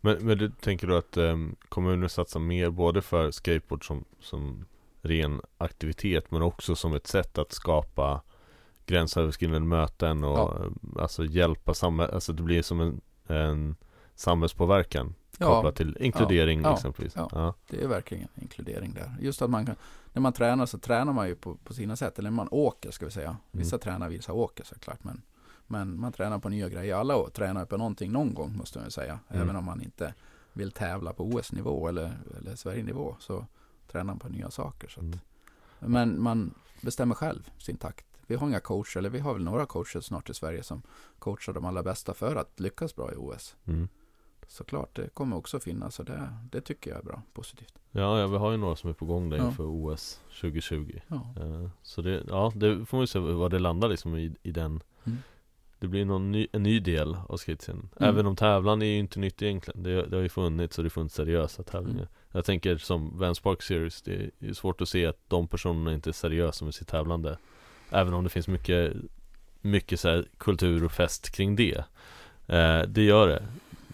Men, men du tänker du att um, kommuner satsar mer både för skateboard som, som ren aktivitet men också som ett sätt att skapa gränsöverskridande möten och Ja. eh, alltså hjälpa samhället, alltså det blir som en, en samhällspåverkan kopplat till inkludering ja, exempelvis. ja. Ja. Det är verkligen inkludering där. Just att man kan, när man tränar så tränar man ju på, på sina sätt. Eller när man åker ska vi säga. Vissa tränar, vissa åker såklart. Men, men man tränar på nya grejer. Alla tränar på någonting någon gång måste man ju säga. Mm. Även om man inte vill tävla på OS-nivå eller, eller Sverige-nivå. Så tränar man på nya saker. Så att, Mm. Men man bestämmer själv sin takt. Vi har inga coacher, eller vi har väl några coacher snart i Sverige som coachar de allra bästa för att lyckas bra i OS. Såklart, det kommer också finnas och det, det tycker jag är bra, positivt. Ja, ja, vi har ju några som är på gång där Ja. inför OS 2020. Ja. Eh, Så det, ja, det får man ju se vad det landar liksom i, i den Mm. Det blir någon ny, en ny del av skatescenen Mm. Även om tävlan är ju inte nytt egentligen Det, det har ju funnits och det har funnits seriösa tävlingar Mm. Jag tänker som Vans Park Series Det är svårt att se att de personerna inte är seriösa med sitt tävlande Även om det finns mycket Mycket så kultur och fest kring det eh, Det gör det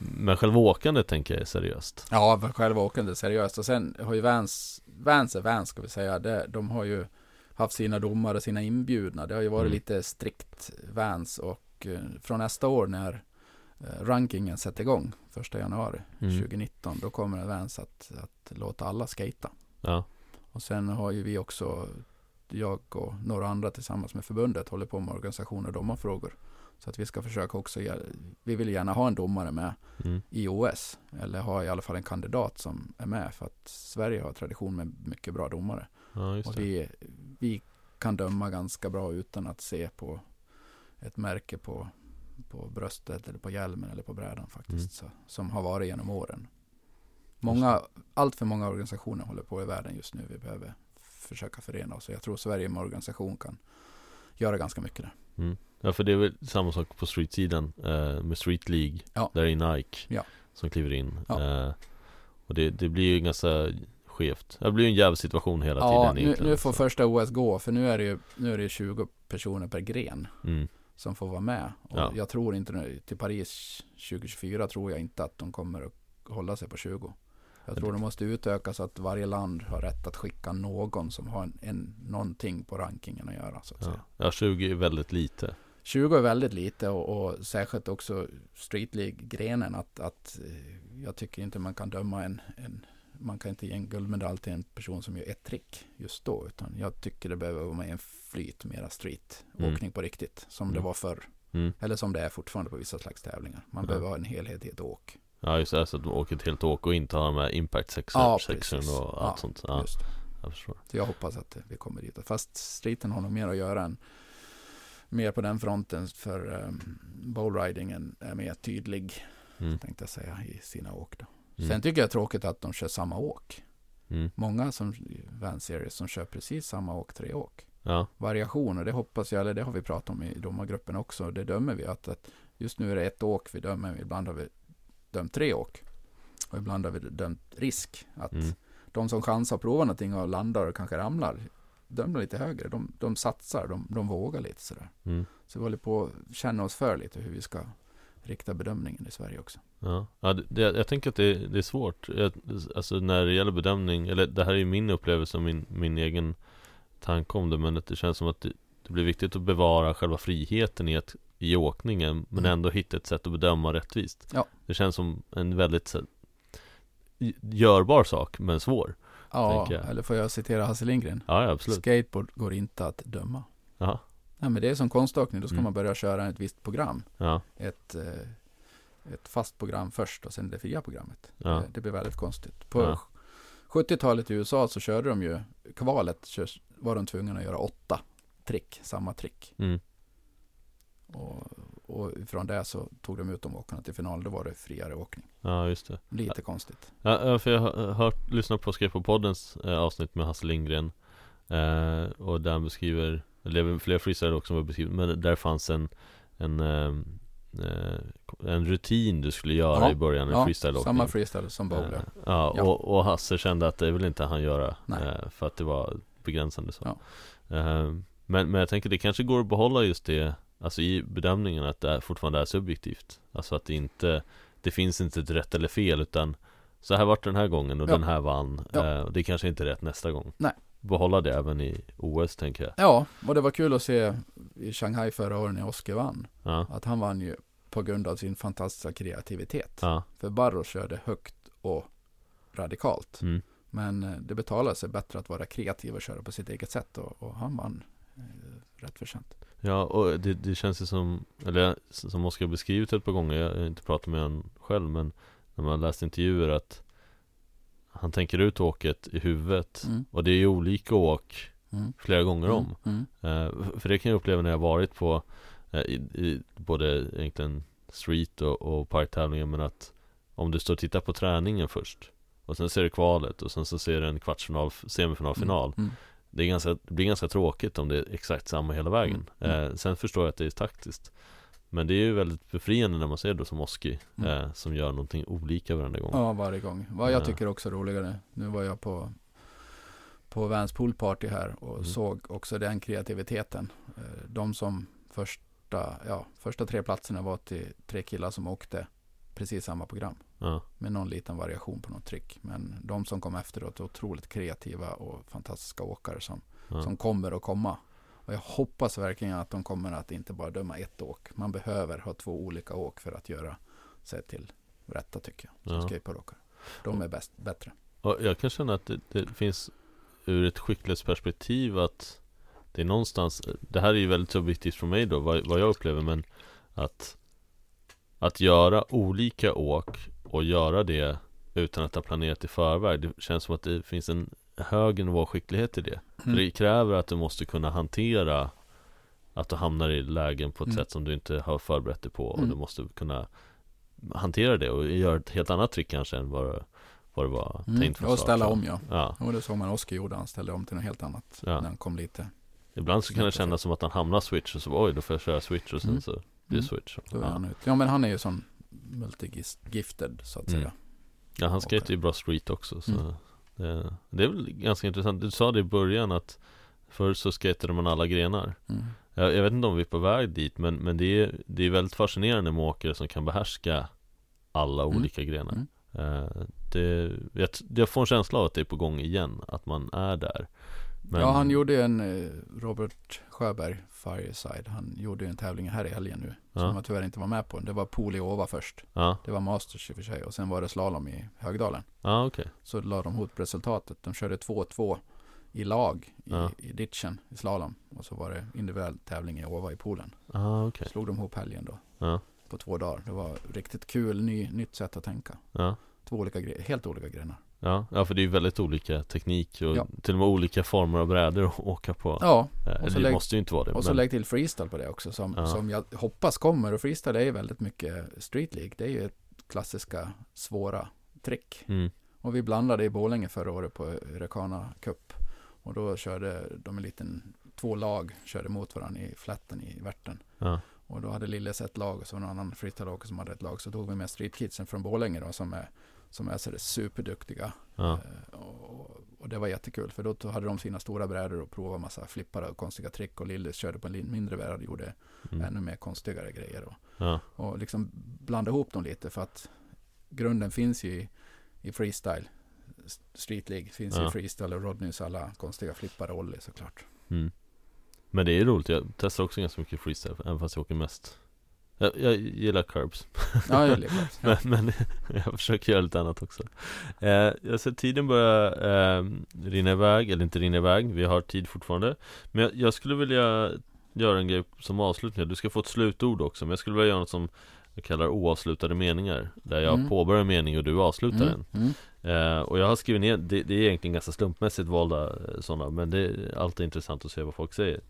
Men själva åkandet tänker jag är seriöst Ja, själva åkandet seriöst. Och sen har ju Vans, Vans är Vans ska vi säga. Det, de har ju haft sina domare, sina inbjudna. Det har ju varit Mm. lite strikt Vans och eh, från nästa år när eh, rankingen sätter igång, första januari Mm. 2019, då kommer Vans att, att låta alla skata. Ja, Och sen har ju vi också, jag och några andra tillsammans med förbundet, håller på med organisationer och domarfrågor. Så att vi ska försöka också, vi vill gärna ha en domare med mm. i OS. Eller ha i alla fall en kandidat som är med. För att Sverige har tradition med mycket bra domare. ja Och vi, vi kan döma ganska bra utan att se på ett märke på, på bröstet eller på hjälmen eller på brädan faktiskt. Mm. Så, som har varit genom åren. Många, allt för många organisationer håller på i världen just nu. Vi behöver försöka förena oss. Jag tror Sverige med organisation kan göra ganska mycket där. Mm. Ja för det är väl samma sak på streetsidan eh, med Street League Ja. Där är Nike Ja. som kliver in Ja. eh, Och det, det blir ju ganska skevt Det blir ju en jävla situation hela Ja, tiden nu, egentligen nu får så. första OS gå. För nu är det ju nu är det 20 personer per gren. mm. som får vara med. Och Ja. jag tror inte nu, till Paris 2024 tror jag inte att de kommer att hålla sig på 20. Jag tror de måste utöka så att varje land har rätt att skicka någon som har en, en, någonting på rankingen att göra. Så att ja. säga. ja, 20 är väldigt lite 20 är väldigt lite och, och särskilt också Street League-grenen att, att eh, jag tycker inte man kan döma en, en man kan inte ge en guldmedalj till en person som gör ett trick just då. Utan jag tycker det behöver vara med en flyt, mera street. Mm. Åkning på riktigt. Som det Mm. var förr. Mm. Eller som det är fortfarande på vissa slags tävlingar. Man behöver ha en helhet i ett åk. Ja just det, så att de åker ett helt åk och inte har här impact section, Ja, section och allt Ja, sånt. Ja, Just. jag jag hoppas att vi kommer dit. Fast streeten har nog mer att göra än mer på den fronten för um, bowlridingen är mer tydlig, Mm. tänkte jag säga, i sina åk. Då. Mm. Sen tycker jag det är tråkigt att de kör samma åk. Mm. Många som Van Series som kör precis samma åk, tre åk. Ja, Variation och det hoppas jag, eller det har vi pratat om i domargruppen också. Det dömer vi att, att just nu är det ett åk vi dömer, ibland har vi dömt tre åk. Och ibland har vi dömt risk. Att Mm. de som chansar och provar någonting och landar och kanske ramlar, dömer lite högre. De, de satsar, de, de vågar lite sådär. mm. Så vi håller på att känna oss för lite hur vi ska rikta bedömningen i Sverige också. Ja, ja det, jag tänker att det, det är svårt. Jag, alltså när det gäller bedömning, eller det här är ju min upplevelse och min, min egen tanke om det, men att det känns som att det, det blir viktigt att bevara själva friheten i, att, i åkningen, men Mm. ändå hitta ett sätt att bedöma rättvist. Ja. Det känns som en väldigt görbar sak, men svår. Ja, eller får jag citera Hasse Lindgren? Ja, absolut. Skateboard går inte att döma. Ja, Nej, men det är som konståkning, då ska Mm. man börja köra ett visst program. ja, Ett, eh, ett fast program först och sen det fria programmet. Ja. Det, det blir väldigt konstigt. På Ja. 70-talet i USA så körde de ju, kvalet var de tvungna att göra åtta trick, samma trick. mm, Och, och från det så tog de ut de åkarna till final, då var det friare åkning. ja just det. Lite konstigt. Ja, ja, för jag har hört, lyssnat på Skateboardpoddens eh, avsnitt med Hasse Lindgren eh, Och där han beskriver, eller det är fler freestyler också som var beskrivet Men där fanns en En, eh, eh, en rutin du skulle göra Ja, i början i Ja, freestyleåkning samma freestyle som bowler. Eh, ja, Ja. Och, och Hasse kände att det vill inte han göra Nej. eh, För att det var begränsande så Ja. eh, men, men jag tänker det kanske går att behålla just det Alltså i bedömningen att det fortfarande är subjektivt Alltså att det inte Det finns inte ett rätt eller fel utan Så här vart den här gången och Ja. den här vann Ja. eh, och Det kanske inte är rätt nästa gång Nej. Behålla det även i OS tänker jag Ja, och det var kul att se i Shanghai förra året när Oskar vann. Ja, Att han vann ju på grund av sin fantastiska kreativitet. ja, För Barros körde högt och radikalt. mm, Men eh, det betalar sig bättre att vara kreativ och köra på sitt eget sätt. Och, och han vann eh, rätt förtjänt. Ja och det, det känns ju som Eller som Oskar beskrivit ett par gånger Jag har inte pratat med honom själv men När man läst intervjuer att Han tänker ut åket i huvudet Mm. Och det är ju olika åk Mm. flera gånger om Mm. Eh, För det kan jag uppleva när jag varit på eh, i, i både egentligen street och, och parktävlingar men att om du står och tittar på träningen först och sen ser du kvalet och sen så ser du en kvartsfinal, semifinal, final Mm. Det, är ganska, det blir ganska tråkigt om det är exakt samma hela vägen Mm. eh, Sen förstår jag att det är taktiskt Men det är ju väldigt befriande när man ser då som Oski Mm. eh, Som gör någonting olika varenda gång Ja, varje gång. Vad jag Ja. tycker också är roligare. Nu var jag på på Vans poolparty här och Mm. såg också den kreativiteten. Eh, De som första, ja, första tre platserna var till tre killar som åkte precis samma program. Ja, med någon liten variation på något trick. Men de som kom efteråt är otroligt kreativa och fantastiska åkare som, ja, som kommer att komma. Och jag hoppas verkligen att de kommer att inte bara döma ett åk. Man behöver ha två olika åk för att göra sig till rätta tycker jag. Som Ja. skateboardåkare. De är bäst, bättre. Och jag kan känna att det, det finns ur ett skicklighetsperspektiv att det är någonstans, det här är ju väldigt subjektivt från mig då, vad, vad jag upplever men att att göra olika åk och göra det utan att ha planerat i förväg, det känns som att det finns en hög nivå av skicklighet i det. För det kräver att du måste kunna hantera att du hamnar i lägen på ett Mm. sätt som du inte har förberett dig på och Mm. du måste kunna hantera det och göra ett helt annat trick kanske än vad vad det var Mm. tänkt från Och ställa om ja. Ja, Och det såg man Oskar gjorde. Han ställde om till något helt annat. Ja. När han kom lite. ibland så kan det kännas som att han hamnar switch och så oj då får jag köra switch och sen Mm. så blir det Mm. switch. Ja. Ja men han är ju sån multigifted så att Mm. säga. ja, han Okej. ju bra street också så Mm. det, det är väl ganska intressant. Du sa det i början att förr så skatade man alla grenar. Mm. Jag, jag vet inte om vi är på väg dit men, men det, är, det är väldigt fascinerande med åkare som kan behärska alla Mm. olika grenar. Mm. Eh, det, jag, jag får en känsla av att det är på gång igen, att man är där. Men- Ja, han gjorde ju en eh, Robert Sjöberg, Fireside. Han gjorde ju en tävling här i helgen nu. Ja. Som jag tyvärr inte var med på. Det var pool i Åva först. Ja, Det var Masters i och för sig. Och sen var det slalom i Högdalen. ja okej. Så la de ihop resultatet. De körde 2-2 i lag i, Ja. i ditchen i slalom. Och så var det individuell tävling i Åva i poolen. Ah, okej. Slog de ihop helgen då. Ja. På två dagar. Det var riktigt kul, ny, nytt sätt att tänka. Två olika gre- helt olika grenar. Ja, ja, för det är ju väldigt olika teknik och Ja. till och med olika former av brädor att åka på. Ja, Eh, och så det lägg- måste ju inte vara det. och så men- lägg till freestyle på det också som, Ja. som jag hoppas kommer. Och freestyle är ju väldigt mycket street league. Det är ju ett klassiska svåra trick. mm. Och vi blandade i Borlänge förra året på Rekana Cup. Och då körde de en liten, två lag körde mot varandra i flätten i Värten. ja. Och då hade Lilles ett lag och så var det en annan freestyleåkare som hade ett lag. Så tog vi med streetkidsen från Borlänge då som är, som är så superduktiga. Ja. Eh, Och, och det var jättekul för då hade de sina stora brädor och provade massa flippar och konstiga trick. Och Lilles körde på en mindre bräda och gjorde Mm. ännu mer konstigare grejer. Och, ja. och liksom blanda ihop dem lite för att grunden finns ju i, i freestyle. Street League finns Ja. i freestyle och Rodneys alla konstiga flippar och ollie såklart. Mm. Men det är roligt, jag testar också ganska mycket freestyle Även fast jag åker mest Jag, jag gillar curbs Ja, jag lever. men, Ja. men jag försöker göra lite annat också eh, Jag ser tiden börja eh, rinna iväg, eller inte rinna iväg Vi har tid fortfarande Men jag, jag skulle vilja göra en grej som avslutning Du ska få ett slutord också Men jag skulle vilja göra något som jag kallar oavslutade meningar Där jag Mm. påbörjar en mening och du avslutar den Mm, Eh, och jag har skrivit ner, det, det är egentligen ganska slumpmässigt valda eh, sådana Men det är alltid intressant att se vad folk säger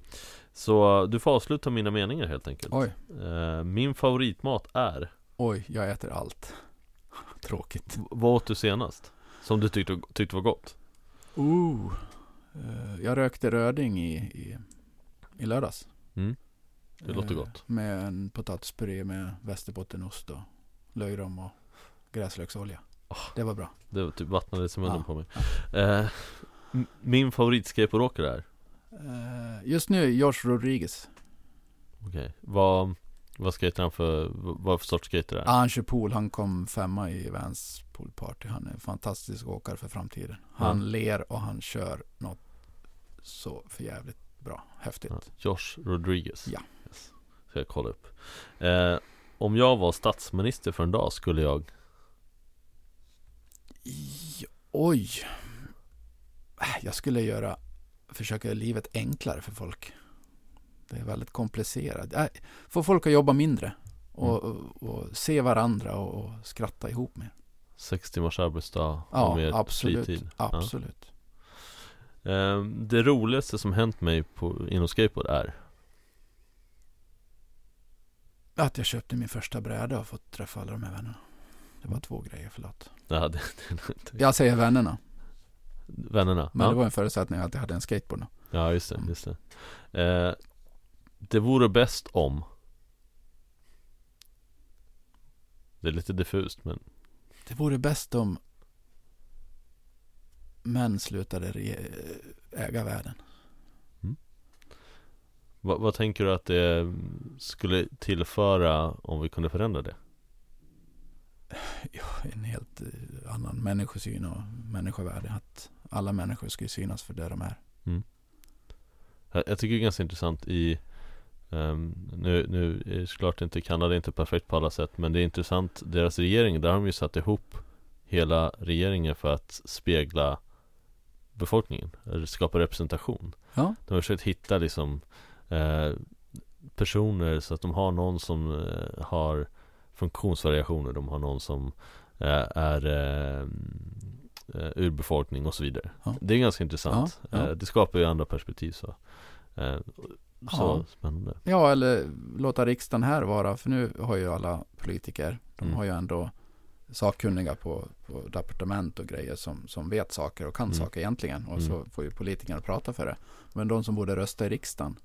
Så du får avsluta mina meningar helt enkelt Oj, Eh, Min favoritmat är oj, jag äter allt. Tråkigt. v- Vad åt du senast? Som du tyckte, tyckte var gott? Ooh. Jag rökte röding i, i, i lördags. Mm. Det låter gott Med en potatispuré med västerbottenost och löjrom och gräslöksolja. Det var bra. Det var typ vattnade i munnen Ja. på mig eh, Min favoritskateboardåkare är? Eh, just nu Josh Rodriguez. Okej, vad, vad skater han för, vad för sorts skater är? Ah, han kör pool. Han kom femma i Vans poolparty. Han är en fantastisk åkare för framtiden. Han Ja. ler och han kör något så för jävligt bra. Häftigt. Ja, Josh Rodriguez Ja. yes. Ska jag kolla upp eh, Om jag var statsminister för en dag skulle jag oj. Jag skulle göra, försöka göra livet enklare för folk. Det är väldigt komplicerat. Äh, Få folk att jobba mindre. Och, Mm. och, och se varandra och, och skratta ihop mer. Sex timmars arbetsdag Ja, och mer absolut. fritid Absolut. ja. eh, Det roligaste som hänt mig på, inom skateboard är Att jag köpte min första bräda och fått träffa alla de här vännerna. Det var två grejer, förlåt. Ja, det, det, Jag säger vännerna. Vännerna Men ja. det var en förutsättning att jag hade en skateboard. ja, just det, Mm. just det eh, Det vore bäst om Det är lite diffust men Det vore bäst om män slutade äga världen. vad, vad tänker du att det skulle tillföra om vi kunde förändra det? Ja, en helt eh, annan människosyn och människovärde. Att alla människor ska ju synas för det de är. Jag, jag tycker det är ganska intressant i ehm, nu, nu är det såklart inte Kanada inte perfekt på alla sätt Men det är intressant Deras regering, där har de ju satt ihop Hela regeringen för att spegla Befolkningen, eller skapa representation Ja. De har försökt hitta liksom eh, Personer så att de har någon som eh, har Funktionsvariationer, de har någon som eh, är eh, eh, urbefolkning och så vidare Ja. Det är ganska intressant Ja, ja. Det skapar ju andra perspektiv så Så Ja. spännande ja, eller låta riksdagen här vara. För nu har ju alla politiker, de Mm. har ju ändå sakkunniga på, på departement och grejer som, som vet saker och kan Mm. saker egentligen. Och Mm. så får ju politikerna prata för det. Men de som borde rösta i riksdagen,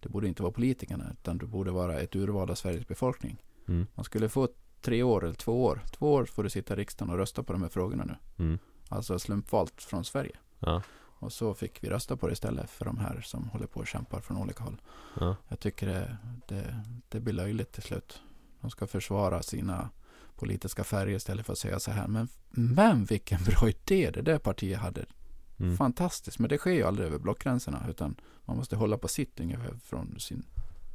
det borde inte vara politikerna, utan det borde vara ett urval av Sveriges befolkning. Mm. Man skulle få tre år eller två år. Två år får du sitta i riksdagen och rösta på de här frågorna nu. Mm. Alltså slumpvalt från Sverige. Ja, Och så fick vi rösta på det istället för de här som håller på och kämpar från olika håll. ja, Jag tycker det, det, det blir löjligt till slut. De ska försvara sina politiska färger istället för att säga så här. Men, men vilken bra idé det där partiet hade. mm. Fantastiskt. Men det sker ju aldrig över blockgränserna. Utan man måste hålla på sitt ungefär från sin,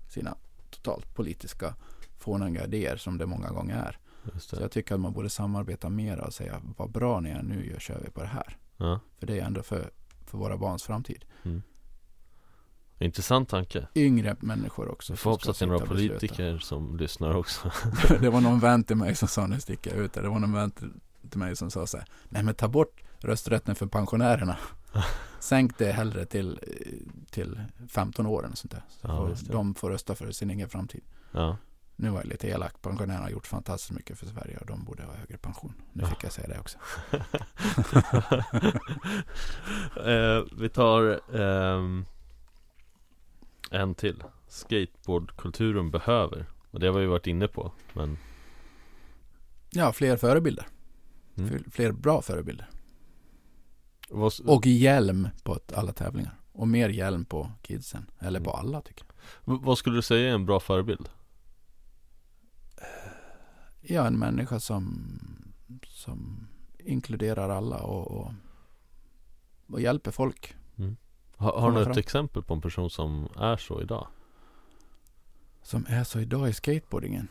sina totalt politiska fåniga idéer som det många gånger är. Så jag tycker att man borde samarbeta mer och säga vad bra ni är nu, gör, kör vi på det här. ja. För det är ändå för, för våra barns framtid. Intressant tanke. Yngre människor också. Vi får hoppas att det är några och besluta. politiker som lyssnar också. det var någon vän till mig som sa, nu sticker jag ut. Det var någon vän till, mig som sa så här, nej men ta bort rösträtten för pensionärerna. Sänk det hellre till, till 15 år eller sånt där. Så Ja, får, de får rösta för sin egen framtid. Ja. Nu var jag lite elak. Pensionärerna har gjort fantastiskt mycket för Sverige och de borde ha högre pension. Nu fick jag säga det också. eh, vi tar ehm, en till. Skateboardkulturen behöver. Och det har vi varit inne på. Men Ja, fler förebilder. Mm. Fler- bra förebilder. s- Och hjälm på alla tävlingar. Och mer hjälm på kidsen. Eller på Mm. alla tycker jag. v- vad skulle du säga är en bra förebild? Ja, en människa som, som inkluderar alla och, och, och hjälper folk. Ha, har du ett fram. exempel på en person som är så idag? Som är så idag i skateboardingen.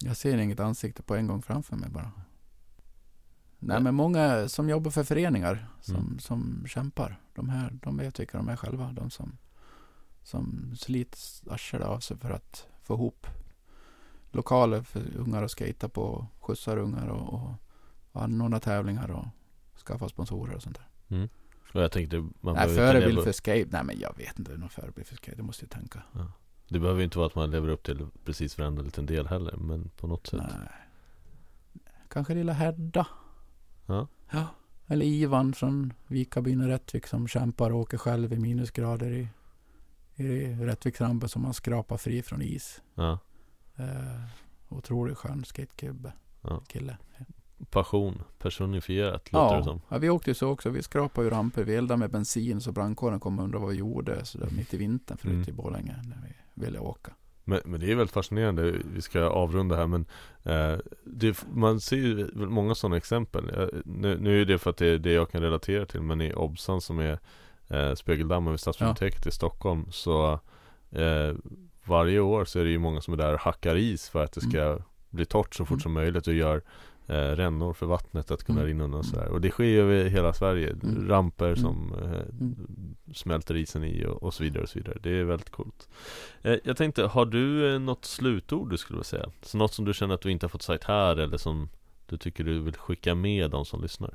Jag ser inget ansikte på en gång framför mig bara. Nej Nej. men många som jobbar för föreningar som, Mm. som kämpar. De här, de vet vilka de är själva. De som, som sliter arslet av sig för att få ihop lokaler för ungar att skata på, skjutsar ungar och, och anordna tävlingar och skaffa sponsorer och sånt där. Och jag tänkte, man Nej, förebild för skate? Nej men jag vet inte någon förebild för skate. Det måste jag tänka. Det behöver ju inte vara att man lever upp till precis varenda liten del heller Men på något sätt Nej. Kanske lilla Hedda. Ja. Ja. Eller Ivan från Vikabyn och Rättvik som kämpar och åker själv i minusgrader i, i Rättviksrampen som han skrapar fri från is. Ja, Eh, otroligt skön skatekille. Ja. Kille. passion personifierat låter det Ja. som ja, vi åkte ju så också. Vi skrapade ju ramper. Vi eldade med bensin så brandkåren kom och undrade vad vi gjorde. Så där mitt i vintern förut Mm. i Borlänge när vi ville åka. men, men det är väldigt fascinerande Vi ska avrunda här men eh, det, Man ser ju många sådana exempel jag, nu, nu är det för att det är det jag kan relatera till Men i Obsan som är eh, Spegeldammen vid Stadsbiblioteket i Stockholm Så eh, Varje år så är det ju många som är där och hackar is för att det ska bli torrt så fort Mm. som möjligt och gör eh, rännor för vattnet att kunna Mm. rinna undan och sådär. Och det sker ju över hela Sverige. Mm. Ramper Mm. som eh, Mm. smälter isen i och, och så vidare och så vidare. Det är väldigt coolt. Eh, jag tänkte, har du eh, något slutord du skulle vilja säga? Så något som du känner att du inte har fått sagt här eller som du tycker du vill skicka med de som lyssnar?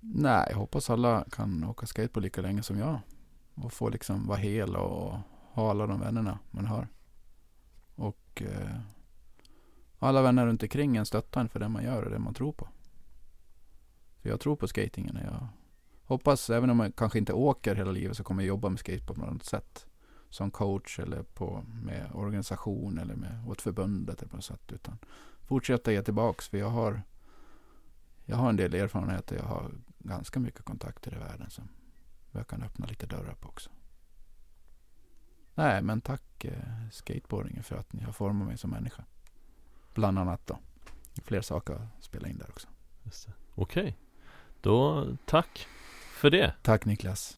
Nej, jag hoppas alla kan åka skateboard lika länge som jag. Och få liksom vara hel och ha alla de vännerna man har. Och eh, alla vänner runt omkring en stöttar en för det man gör och det man tror på. För jag tror på skatingen. och Jag hoppas, även om man kanske inte åker hela livet, så kommer jag jobba med skateboard på något sätt. Som coach eller på, med organisation eller med, åt förbundet eller på något sätt. Utan fortsätta ge tillbaks. För jag har, jag har en del erfarenheter. Jag har ganska mycket kontakter i världen som jag kan öppna lite dörrar på också. Nej, men tack eh, skateboardingen för att ni har format mig som människa. Bland annat då. Fler saker spelar in där också. Okej, då tack för det. Tack Niklas.